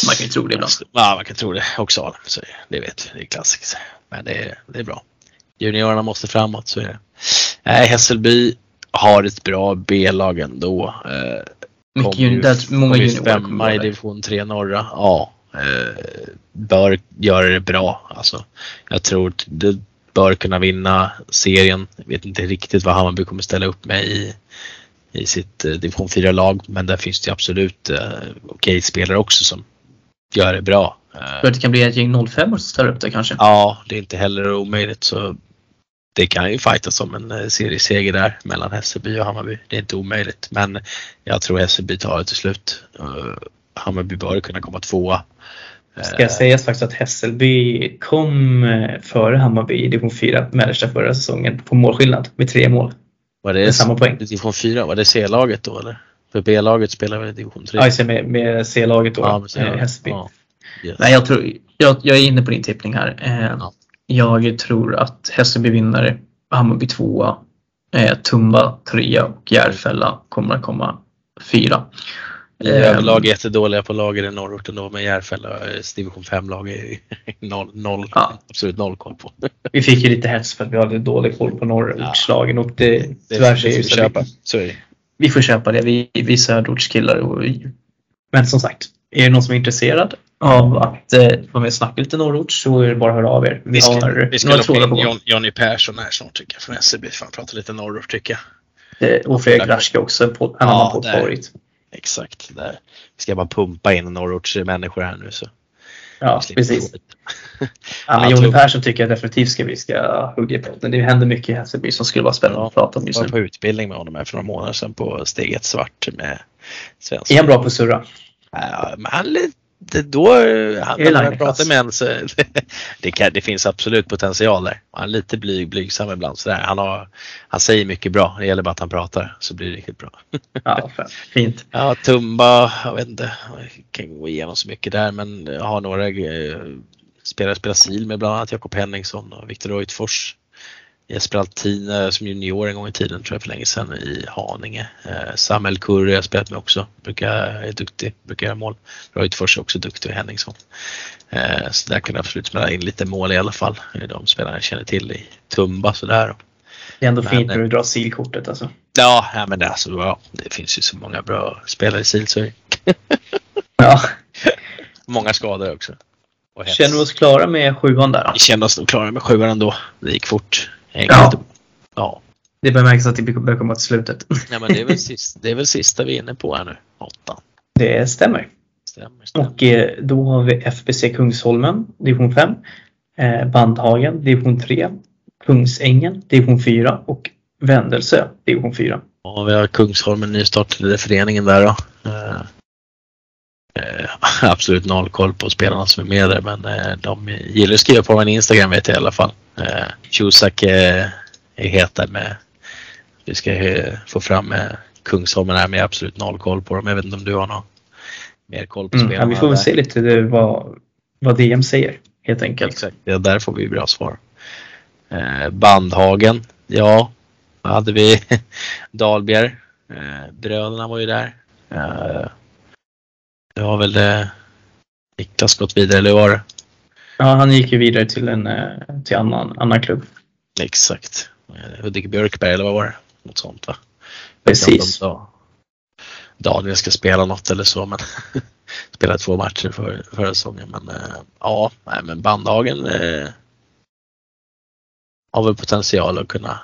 Man kan ju tro det ibland. Ja, man kan tro det. Och Salem, så det, vet vi. Det är klassiskt. Men det är, det är bra. Juniorerna måste framåt, så är det. Nej, Hässelby har ett bra B-lag ändå. Eh, Mycket Kommer ju- juni- där många juniorer femma i division 3 norra. Ja, bör göra det bra. Alltså, jag tror att det bör kunna vinna serien. Jag vet inte riktigt vad Hammarby kommer ställa upp med i, i sitt eh, division 4-lag. Men där finns det absolut eh, okej spelare också som gör det bra. Eh, Tror att det kan bli ett gäng 05 som ställer upp där kanske? Ja, det är inte heller omöjligt. Så det kan ju fightas om en eh, serieseger där mellan Hässelby och Hammarby. Det är inte omöjligt. Men jag tror Hässelby tar det till slut. Eh, Hammarby bör kunna komma tvåa. Ska sägas faktiskt att Hässelby kom eh, före Hammarby i division 4 mellersta förra säsongen på målskillnad med tre mål. Var med det samma poäng. division 4? Var det C-laget då eller? För B-laget spelar väl i division 3? Ja, med, med C-laget då, Ja, med eh, C-laget. Hässelby. Ja. Yes. Nej, jag, tror, jag, jag är inne på din tippning här. Eh, Ja. Jag tror att Hässelby vinner, Hammarby tvåa, eh, Tumba trea och Järfälla kommer att komma fyra. Vi är överlag jättedåliga på lager i norrort ändå med Järfälla eh, division 5-lag är (laughs) noll, noll, Ja. absolut noll koll på. Vi fick ju lite hets för att vi hade dålig koll på norrortslagen och det, tyvärr så är det köpa. att Så är det. vi får köpa det. Vi, vi söderortskillar. Och, men som sagt, är det någon som är intresserad av att eh, vara med och snacka lite norrort så är det bara att höra av er. Vi, Vi ska, har vi ska några trådar på. Jon, Jonny Persson här snart tycker jag från SCB. Fan, prata lite norrort tycker jag. Eh, Och Fredrik Raschke också, en, podd, en Ja, annan poddfavorit. Exakt. Där. Ska bara pumpa in norrorts människor här nu så. Ja, precis. (laughs) Ja, men Jonny Persson tycker jag definitivt ska vi ska hugga i podden. Det händer mycket i Hässelby som skulle vara spännande att prata om Jag just var nu. på utbildning med honom här för några månader sedan på Steg 1 Svart med svensk. Är han bra på att surra? Ja, men han är då, han, det när man Line-klass? pratar med honom så (laughs) det, kan, det finns absolut potential där. Han är lite blyg, blygsam ibland sådär. Han, har, han säger mycket bra. Det gäller bara att han pratar så blir det riktigt bra. (laughs) Ja, fint. Ja, Tumba, jag vet inte, jag kan gå igenom så mycket där men jag har några eh, spelare spelar sil med bland annat Jakob Henningsson och Viktor Uitfors. Jesper Altin eh, som junior en gång i tiden tror jag för länge sedan i Haninge. Eh, Samuel Kurre har jag spelat med också, brukar, är duktig, brukar göra mål. Uitfors är också duktig och Henningsson. Eh, så där kan jag absolut spela in lite mål i alla fall. Det är de spelarna jag känner till i Tumba sådär. Det är ändå Men, fint när du drar silkortet alltså. Ja, ja men det, alltså, ja, det finns ju så många bra spelare i sil så (laughs) Ja. Många skador också. Känner vi oss klara med sjuan där? då? Vi kände oss nog klara med sjuan ändå. Det gick fort. Enkelt. Ja. Det börjar märkas att det börjar komma till slutet. ja, men det är, väl (laughs) sista, det är väl sista vi är inne på här nu. Åttan. Det stämmer. Stämmer, stämmer. Och eh, då har vi FBC Kungsholmen, division 5. Eh, Bandhagen, division 3. Kungsängen, division 4. Och Vändelsö, division 4. Ja, vi har Kungsholmen nystartade föreningen där då. Eh, eh, (laughs) absolut noll koll på spelarna som är med där men eh, de gillar att skriva på min Instagram vet jag i alla fall. Eh, Cusack eh, är het där med vi ska eh, få fram eh, Kungsholmen här med absolut noll koll på dem. Jag vet inte om du har någon mer koll på Mm, ja, spelarna? vi får väl se lite det, vad, vad DM säger helt enkelt. Exakt, ja, där får vi bra svar. Eh, Bandhagen, ja, hade vi (laughs) Dahlbjer. Eh, bröderna var ju där. Det var väl det. Niklas gått vidare, eller var det? Ja, han gick ju vidare till en eh, till annan, annan klubb. Exakt. Hudik Björkberg, eller vad var det? Något sånt va? Precis. Da- Daniel ska spela något eller så, men (laughs) spelade två matcher för, förra säsongen. Men eh, ja, nej, men Bandhagen eh, har väl potential att kunna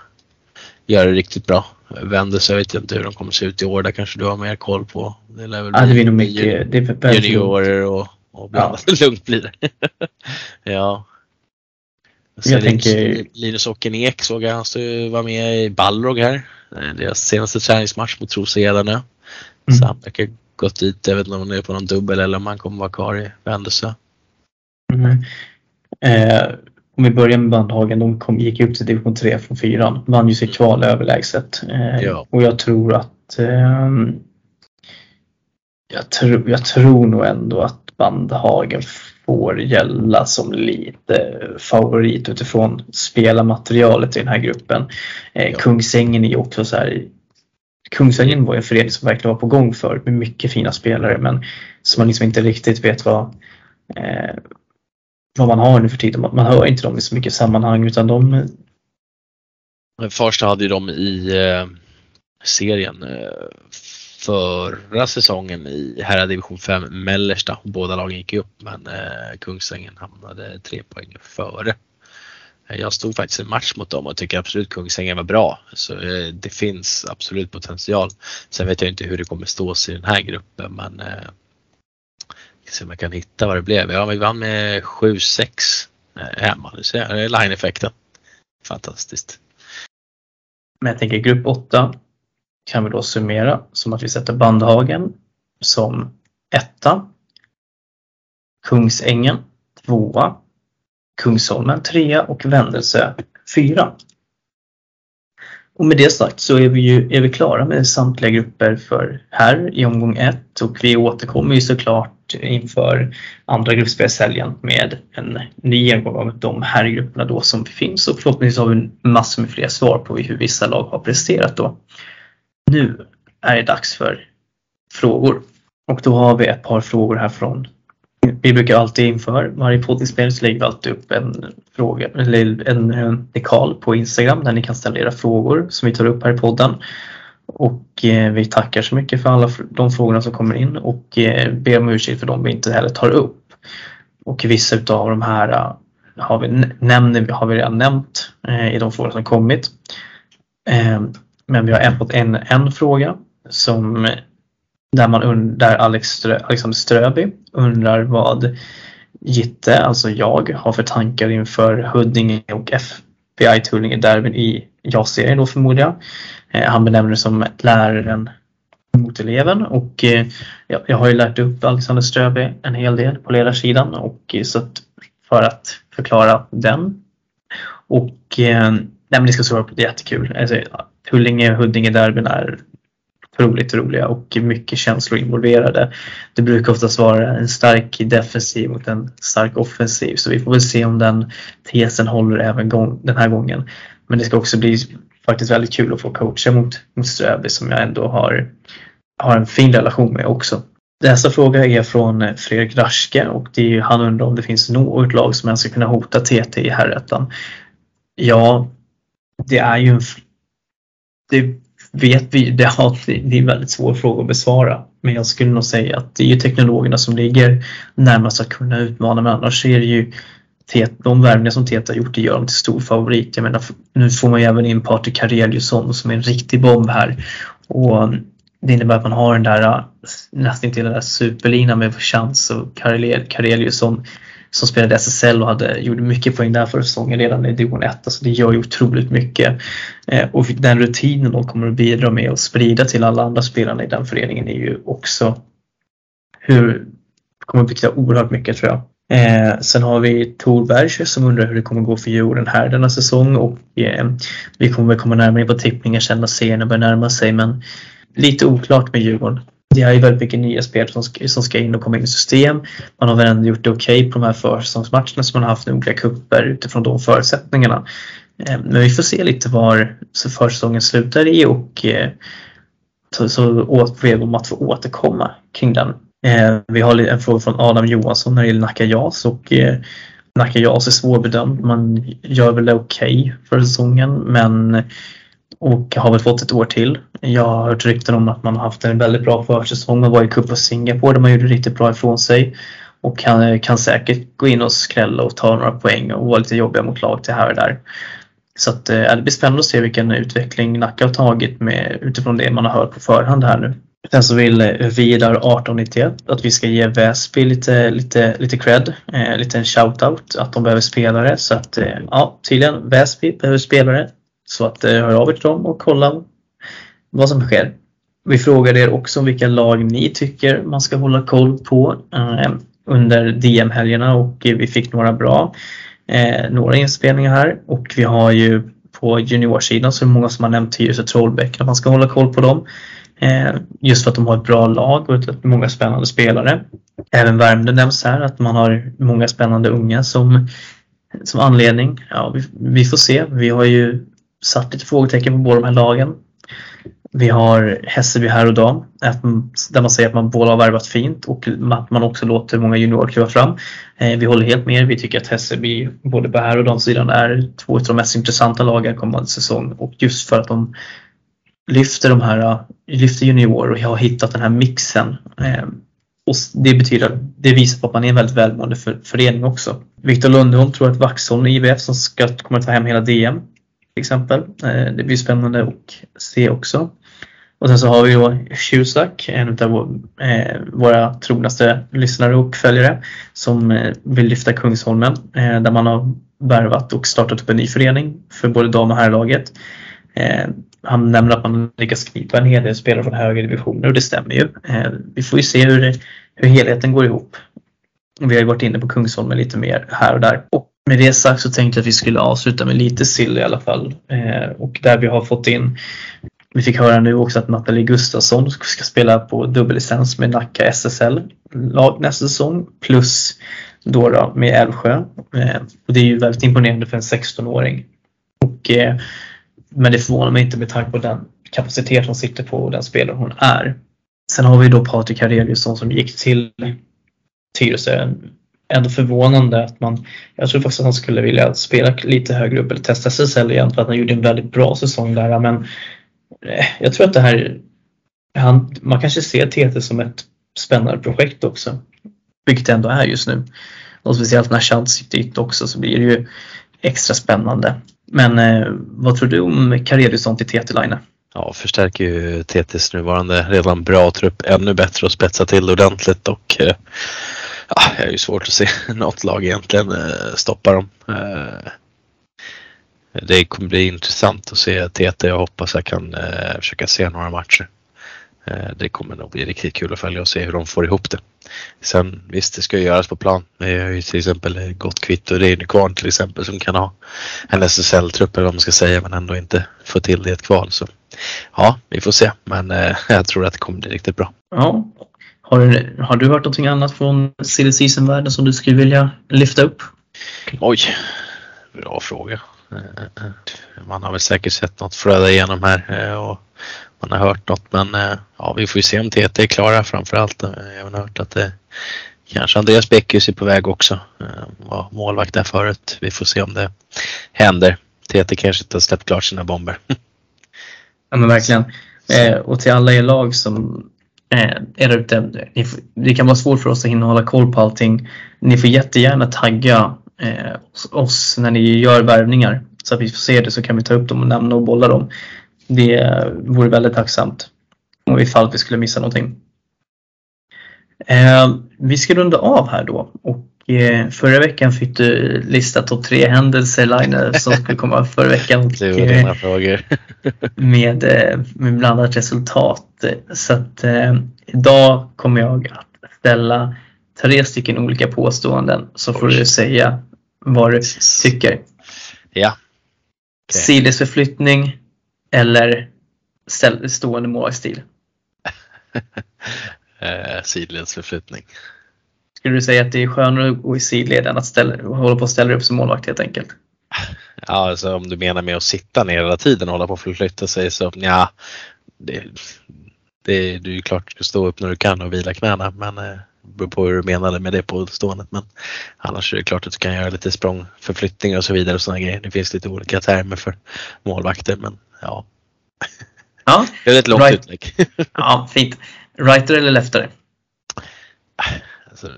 göra det riktigt bra. Vänder så jag vet inte hur de kommer se ut i år. Där kanske du har mer koll på. Det lär väl Ja, det blir nog mycket. Det är juniorer och, och blandat. (laughs) Lugnt blir det. (laughs) ja. Jag Linus- tänker- Linus Ockenek såg jag, han var med i Balrog här. Eh, Deras senaste träningsmatch mot Trosa nu. Så han verkar gått dit, jag vet inte om han är på någon dubbel eller om han kommer vara kvar i Vändelsö. Mm. Eh, om vi börjar med Bandhagen, de kom, gick upp till division 3 från 4. Vann ju sitt kval överlägset. Eh, Ja. Och jag tror att ehm, jag, tro, jag tror nog ändå att Bandhagen får gälla som lite favorit utifrån spelarmaterialet i den här gruppen. Eh, Ja. Kungsängen är ju också så här Kungsängen var en förening som verkligen var på gång för med mycket fina spelare men som man liksom inte riktigt vet vad eh, vad man har nu för tiden. Man man hör inte dem i så mycket sammanhang utan de Men Farsta hade ju dem i eh, serien eh, förra säsongen i herradivision 5 mellersta. Båda lagen gick ju upp men eh, Kungsängen hamnade tre poäng före. Eh, jag stod faktiskt en match mot dem och tycker absolut Kungsängen var bra. Så eh, det finns absolut potential. Sen vet jag inte hur det kommer stå sig i den här gruppen men eh, se om jag kan hitta vad det blev. Ja, vi vann med 7-6 eh, hemma. Du ser, det är line-effekten. Fantastiskt. Men jag tänker grupp 8 kan vi då summera som att vi sätter Bandhagen som etta. Kungsängen tvåa. Kungsholmen trea och Vändelse fyra. Och med det sagt så är vi ju är vi klara med samtliga grupper för här i omgång ett och vi återkommer ju såklart inför andra gruppspelshelgen med en ny genomgång av de här grupperna då som finns och förhoppningsvis har vi massor med fler svar på hur vissa lag har presterat då. Nu är det dags för frågor och då har vi ett par frågor här från vi brukar alltid inför varje poddinspelning så lägger vi alltid upp en fråga eller eh, en dekal på Instagram där ni kan ställa era frågor som vi tar upp här i podden. Och eh, vi tackar så mycket för alla de frågorna som kommer in och eh, ber om ursäkt för de vi inte heller tar upp. Och vissa utav de här eh, har vi, nämner, har vi redan nämnt eh, i de frågor som kommit. Eh, men vi har fått en, en fråga som eh, där, man und- där Alex Strö, Alexander Ströby undrar vad Gitte, alltså jag, har för tankar inför Huddinge och FBI Tullinge derbyn i JAS-serien då förmodar jag. Eh, han benämner det som läraren mot eleven och eh, jag, har ju lärt upp Alexander Ströby en hel del på ledarsidan och eh, så att för att förklara den. Och nej men det ska såklart bli jättekul. Alltså, Tullinge Huddinge derbyn är otroligt roliga och mycket känslor involverade. Det brukar oftast vara en stark defensiv mot en stark offensiv så vi får väl se om den tesen håller även gång, den här gången. Men det ska också bli faktiskt väldigt kul att få coacha mot, mot Ströby som jag ändå har, har en fin relation med också. Nästa fråga är från Fredrik Raschke och det är, ju- han undrar om det finns något lag som ens ska kunna hota TT i herrettan. Ja, det är ju en det vet vi, det, det är en väldigt svår fråga att besvara. Men jag skulle nog säga att det är ju teknologerna som ligger närmast att kunna utmana men annars är det ju de värvningar som Teta gjort det gör dem till stor favorit. Jag menar, nu får man ju även in Patrik Kareliusson som är en riktig bomb här. Och det innebär att man har den där eh, nästan till den där superlinan med chans och Kareliusson som spelade i SSL och hade, gjorde mycket poäng där förra säsongen redan i division 1. Alltså det gör ju otroligt mycket. Eh, och den rutinen de kommer att bidra med och sprida till alla andra spelarna i den föreningen är ju också hur kommer att betyda oerhört mycket tror jag. Eh, sen har vi Torberg som undrar hur det kommer gå för Djurgården här denna säsong och eh, vi kommer väl komma närmare in på tippningen sen när serierna börjar närma sig men lite oklart med Djurgården. Det är ju väldigt mycket nya spel som ska, som ska in och komma in i system. Man har väl ändå gjort det okej okay på de här försäsongsmatcherna som man har haft i olika kupper utifrån de förutsättningarna. Eh, men vi får se lite var försäsongen slutar i och eh, så, så ber vi om att få återkomma kring den. Eh, vi har en fråga från Adam Johansson när det gäller Nacka JAS och Nacka JAS är svårbedömd. Man gör väl det okej okay för säsongen men och har väl fått ett år till. Jag har hört rykten om att man har haft en väldigt bra försäsong och var i Cup of Singapore där man gjorde riktigt bra ifrån sig och kan, kan säkert gå in och skrälla och ta några poäng och vara lite jobbiga mot lag till här och där. Så att, eh, det blir spännande att se vilken utveckling Nacka har tagit med, utifrån det man har hört på förhand här nu. Sen så vill eh, Vidar 1891 att vi ska ge Väsby lite, lite, lite cred, eh, lite en shoutout att de behöver spelare. Så att eh, ja, tydligen Väsby behöver spelare. Så att eh, hör av er till dem och kolla vad som sker. Vi frågade er också vilka lag ni tycker man ska hålla koll på eh, under DM-helgerna och eh, vi fick några bra. Några inspelningar här och vi har ju på juniorsidan så är det många som har nämnt Tyresö Trollbäcken att man ska hålla koll på dem. Just för att de har ett bra lag och många spännande spelare. Även Värmdö nämns här att man har många spännande unga som, som anledning. Ja, vi, vi får se. Vi har ju satt lite frågetecken på båda de här lagen. Vi har Hässelby här och dam, där man säger att man båda har värvat fint och att man också låter många juniorer kliva fram. Eh, vi håller helt med. Vi tycker att Hässelby både på här och damsidan är två av de mest intressanta lagen kommande säsong och just för att de lyfter de här, lyfter juniorer och har hittat den här mixen. Eh, och det betyder, det visar på att man är en väldigt välmående förening också. Viktor Lundholm tror att Vaxholm IVF som ska komma att ta hem hela DM till exempel. Eh, det blir spännande att se också. Och sen så har vi då Tjusak, en av eh, våra trognaste lyssnare och följare som eh, vill lyfta Kungsholmen där man har värvat och startat upp en ny förening för både dam och herrlaget. Han nämner att man lyckas knipa en hel del spelare från högre divisioner och det stämmer ju. Vi får ju se hur, hur helheten går ihop. Vi har ju varit inne på Kungsholmen lite mer här och där. Och med det sagt så tänkte jag att vi skulle avsluta med lite sill i alla fall. Eh, och där vi har fått in vi fick höra nu också att Nathalie Gustafsson ska spela på dubbellicens med Nacka SSL-lag nästa säsong plus då, då med Älvsjö. Eh, och det är ju väldigt imponerande för en 16-åring. Och, eh, men det förvånar mig inte med tanke på den kapacitet hon sitter på och den spelare hon är. Sen har vi då Patrik Hareliusson som gick till Tyresö, ändå förvånande att man, jag tror faktiskt att han skulle vilja spela lite högre upp eller testa SSL igen för att han gjorde en väldigt bra säsong där. Men eh, jag tror att det här, han, man kanske ser TT som ett spännande projekt också. Vilket det ändå är just nu. Och speciellt när Chad sitter dit också så blir det ju extra spännande. Men eh, vad tror du om Kareliusson till TT-line? Ja, förstärker ju TTs nuvarande redan bra trupp ännu bättre och spetsar till ordentligt och eh, ja, jag är ju svårt att se (laughs) något lag egentligen eh, stoppa dem. Eh, det kommer bli intressant att se TT. Jag hoppas jag kan eh, försöka se några matcher. Det kommer nog bli riktigt kul att följa och se hur de får ihop det. Sen visst, det ska ju göras på plan. Vi har ju till exempel Gott Kvitto, det är kvarn till exempel som kan ha en SSL-trupp eller vad man ska säga men ändå inte få till det i ett kval. Så ja, vi får se. Men (laughs) jag tror att det kommer bli riktigt bra. Ja, har, har du hört någonting annat från silly season-världen som du skulle vilja lyfta upp? Oj, bra fråga. Man har väl säkert sett något flöda igenom här eh, och man har hört något men eh, ja, vi får ju se om TT är klara framförallt. Jag har hört att det kanske Andreas Bäckhus är på väg också. Var målvakt där förut. Vi får se om det händer. TT kanske inte har släppt klart sina bomber. Ja men verkligen. Eh, och till alla er lag som eh, är ute. Det kan vara svårt för oss att hinna hålla koll på allting. Ni får jättegärna tagga eh, oss när ni gör värvningar så att vi får se det så kan vi ta upp dem och nämna och bolla dem. Det vore väldigt tacksamt om ifall vi skulle missa någonting. Eh, vi ska runda av här då och eh, förra veckan fick du lista topp tre händelser Line som skulle komma förra veckan. Och, (laughs) Det var dina frågor. (laughs) med, eh, med blandat resultat. Så att eh, idag kommer jag att ställa tre stycken olika påståenden så får du säga vad du tycker. Ja. Okej. Sidledsförflyttning eller stående målvaktsstil. (laughs) Eh, sidledsförflyttning. Skulle du säga att det är skönare att gå i sidled än att ställa, hålla på och ställa upp som målvakt helt enkelt? Ja, alltså om du menar med att sitta ner hela tiden och hålla på att förflytta sig så ja, det, det, det är ju klart du ska stå upp när du kan och vila knäna men eh, beror på hur du menade med det påståendet. Men annars är det klart att du kan göra lite språngförflyttningar och så vidare och sådana grejer. Det finns lite olika termer för målvakter men ja, Ja, det är ett långt Right. utlägg. ja fint. Righter eller leftare? Alltså,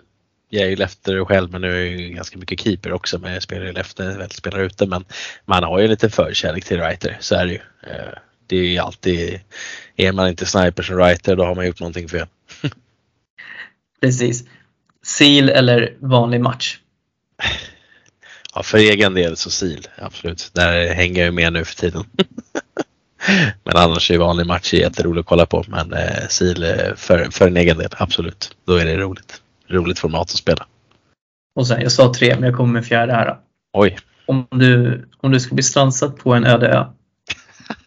jag är ju leftare själv men nu är jag ju ganska mycket keeper också men jag spelar ju lefter, väl spelar ute men man har ju lite förkärlek till writer, så är det ju. Eh, Det är ju alltid, är man inte sniper som writer då har man gjort någonting fel. (laughs) Precis. Sil eller vanlig match? Ja, för egen del så sil, absolut. Där hänger jag ju med nu för tiden. (laughs) men annars är vanlig match jätterolig att kolla på men eh, sil eh, för, för en egen del, absolut. Då är det roligt. Roligt format att spela. Och sen, jag sa tre men jag kommer med fjärde här. Då. Oj, Om du, om du ska bli strandsatt på en öde ö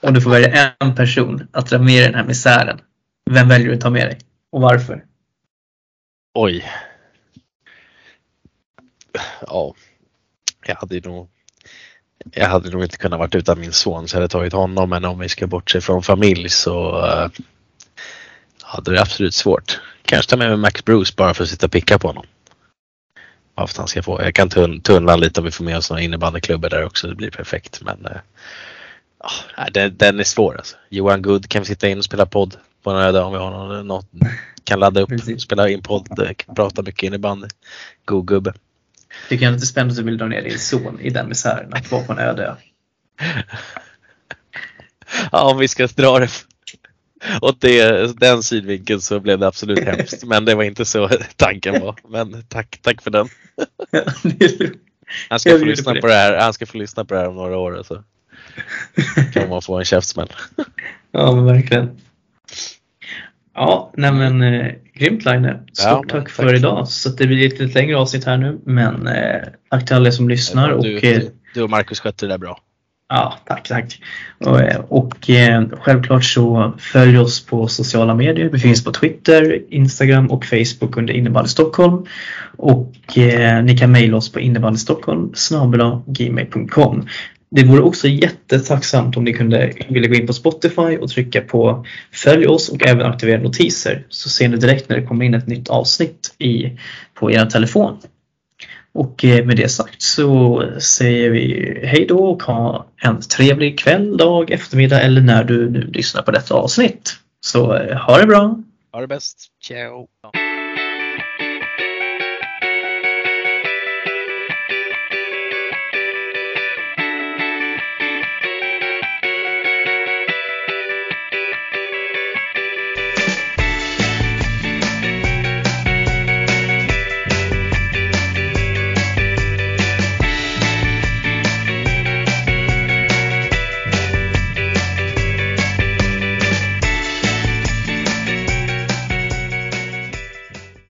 och du får välja en person att dra med i den här misären. Vem väljer du att ta med dig? Och varför? Oj. Ja, jag hade nog jag hade nog inte kunnat varit utan min son så jag hade tagit honom men om vi ska bortse från familj så uh, hade det absolut svårt. Kanske ta med mig Max Bruce bara för att sitta och picka på honom. Bara för att han ska få. Jag kan tun, tunnla lite om vi får med oss några innebandyklubbor där också. Det blir perfekt. Men ja, den, den är svår alltså. Johan Good kan vi sitta in och spela podd på en öde om vi har någon, något, kan ladda upp, spela in podd, eh, prata mycket innebandy. God gubbe. Tycker jag inte spännande att du vill dra ner din son i den misären att vara på en öde ö. Ja, om vi ska dra det åt det, den synvinkeln så blev det absolut (laughs) hemskt. Men det var inte så tanken var. Men tack, tack för den. Han ska få lyssna på det. på det här. Han ska få lyssna på det här om några år. Så kan man få en käftsmäll. ja men verkligen. Ja, nej men eh, grymt Line. Stort Ja, tack tack. för idag. Så det blir ett lite längre avsnitt här nu. Men eh, tack till alla som lyssnar. Och, Du, eh, du, du och Marcus skötte det där bra. Ja, tack, tack. Och, eh, och eh, självklart så följ oss på sociala medier. Vi finns på Twitter, Instagram och Facebook under innebandy Stockholm. Och eh, ni kan mejla oss på innebandystockholm gmail.com. Det vore också jättetacksamt om ni kunde vilja gå in på Spotify och trycka på följ oss och även aktivera notiser så ser ni direkt när det kommer in ett nytt avsnitt i, på er telefon. Och eh, med det sagt så säger vi hej då och ha en trevlig kväll, dag, eftermiddag eller när du nu lyssnar på detta avsnitt. Så eh, ha det bra! Ha det bäst. Ciao.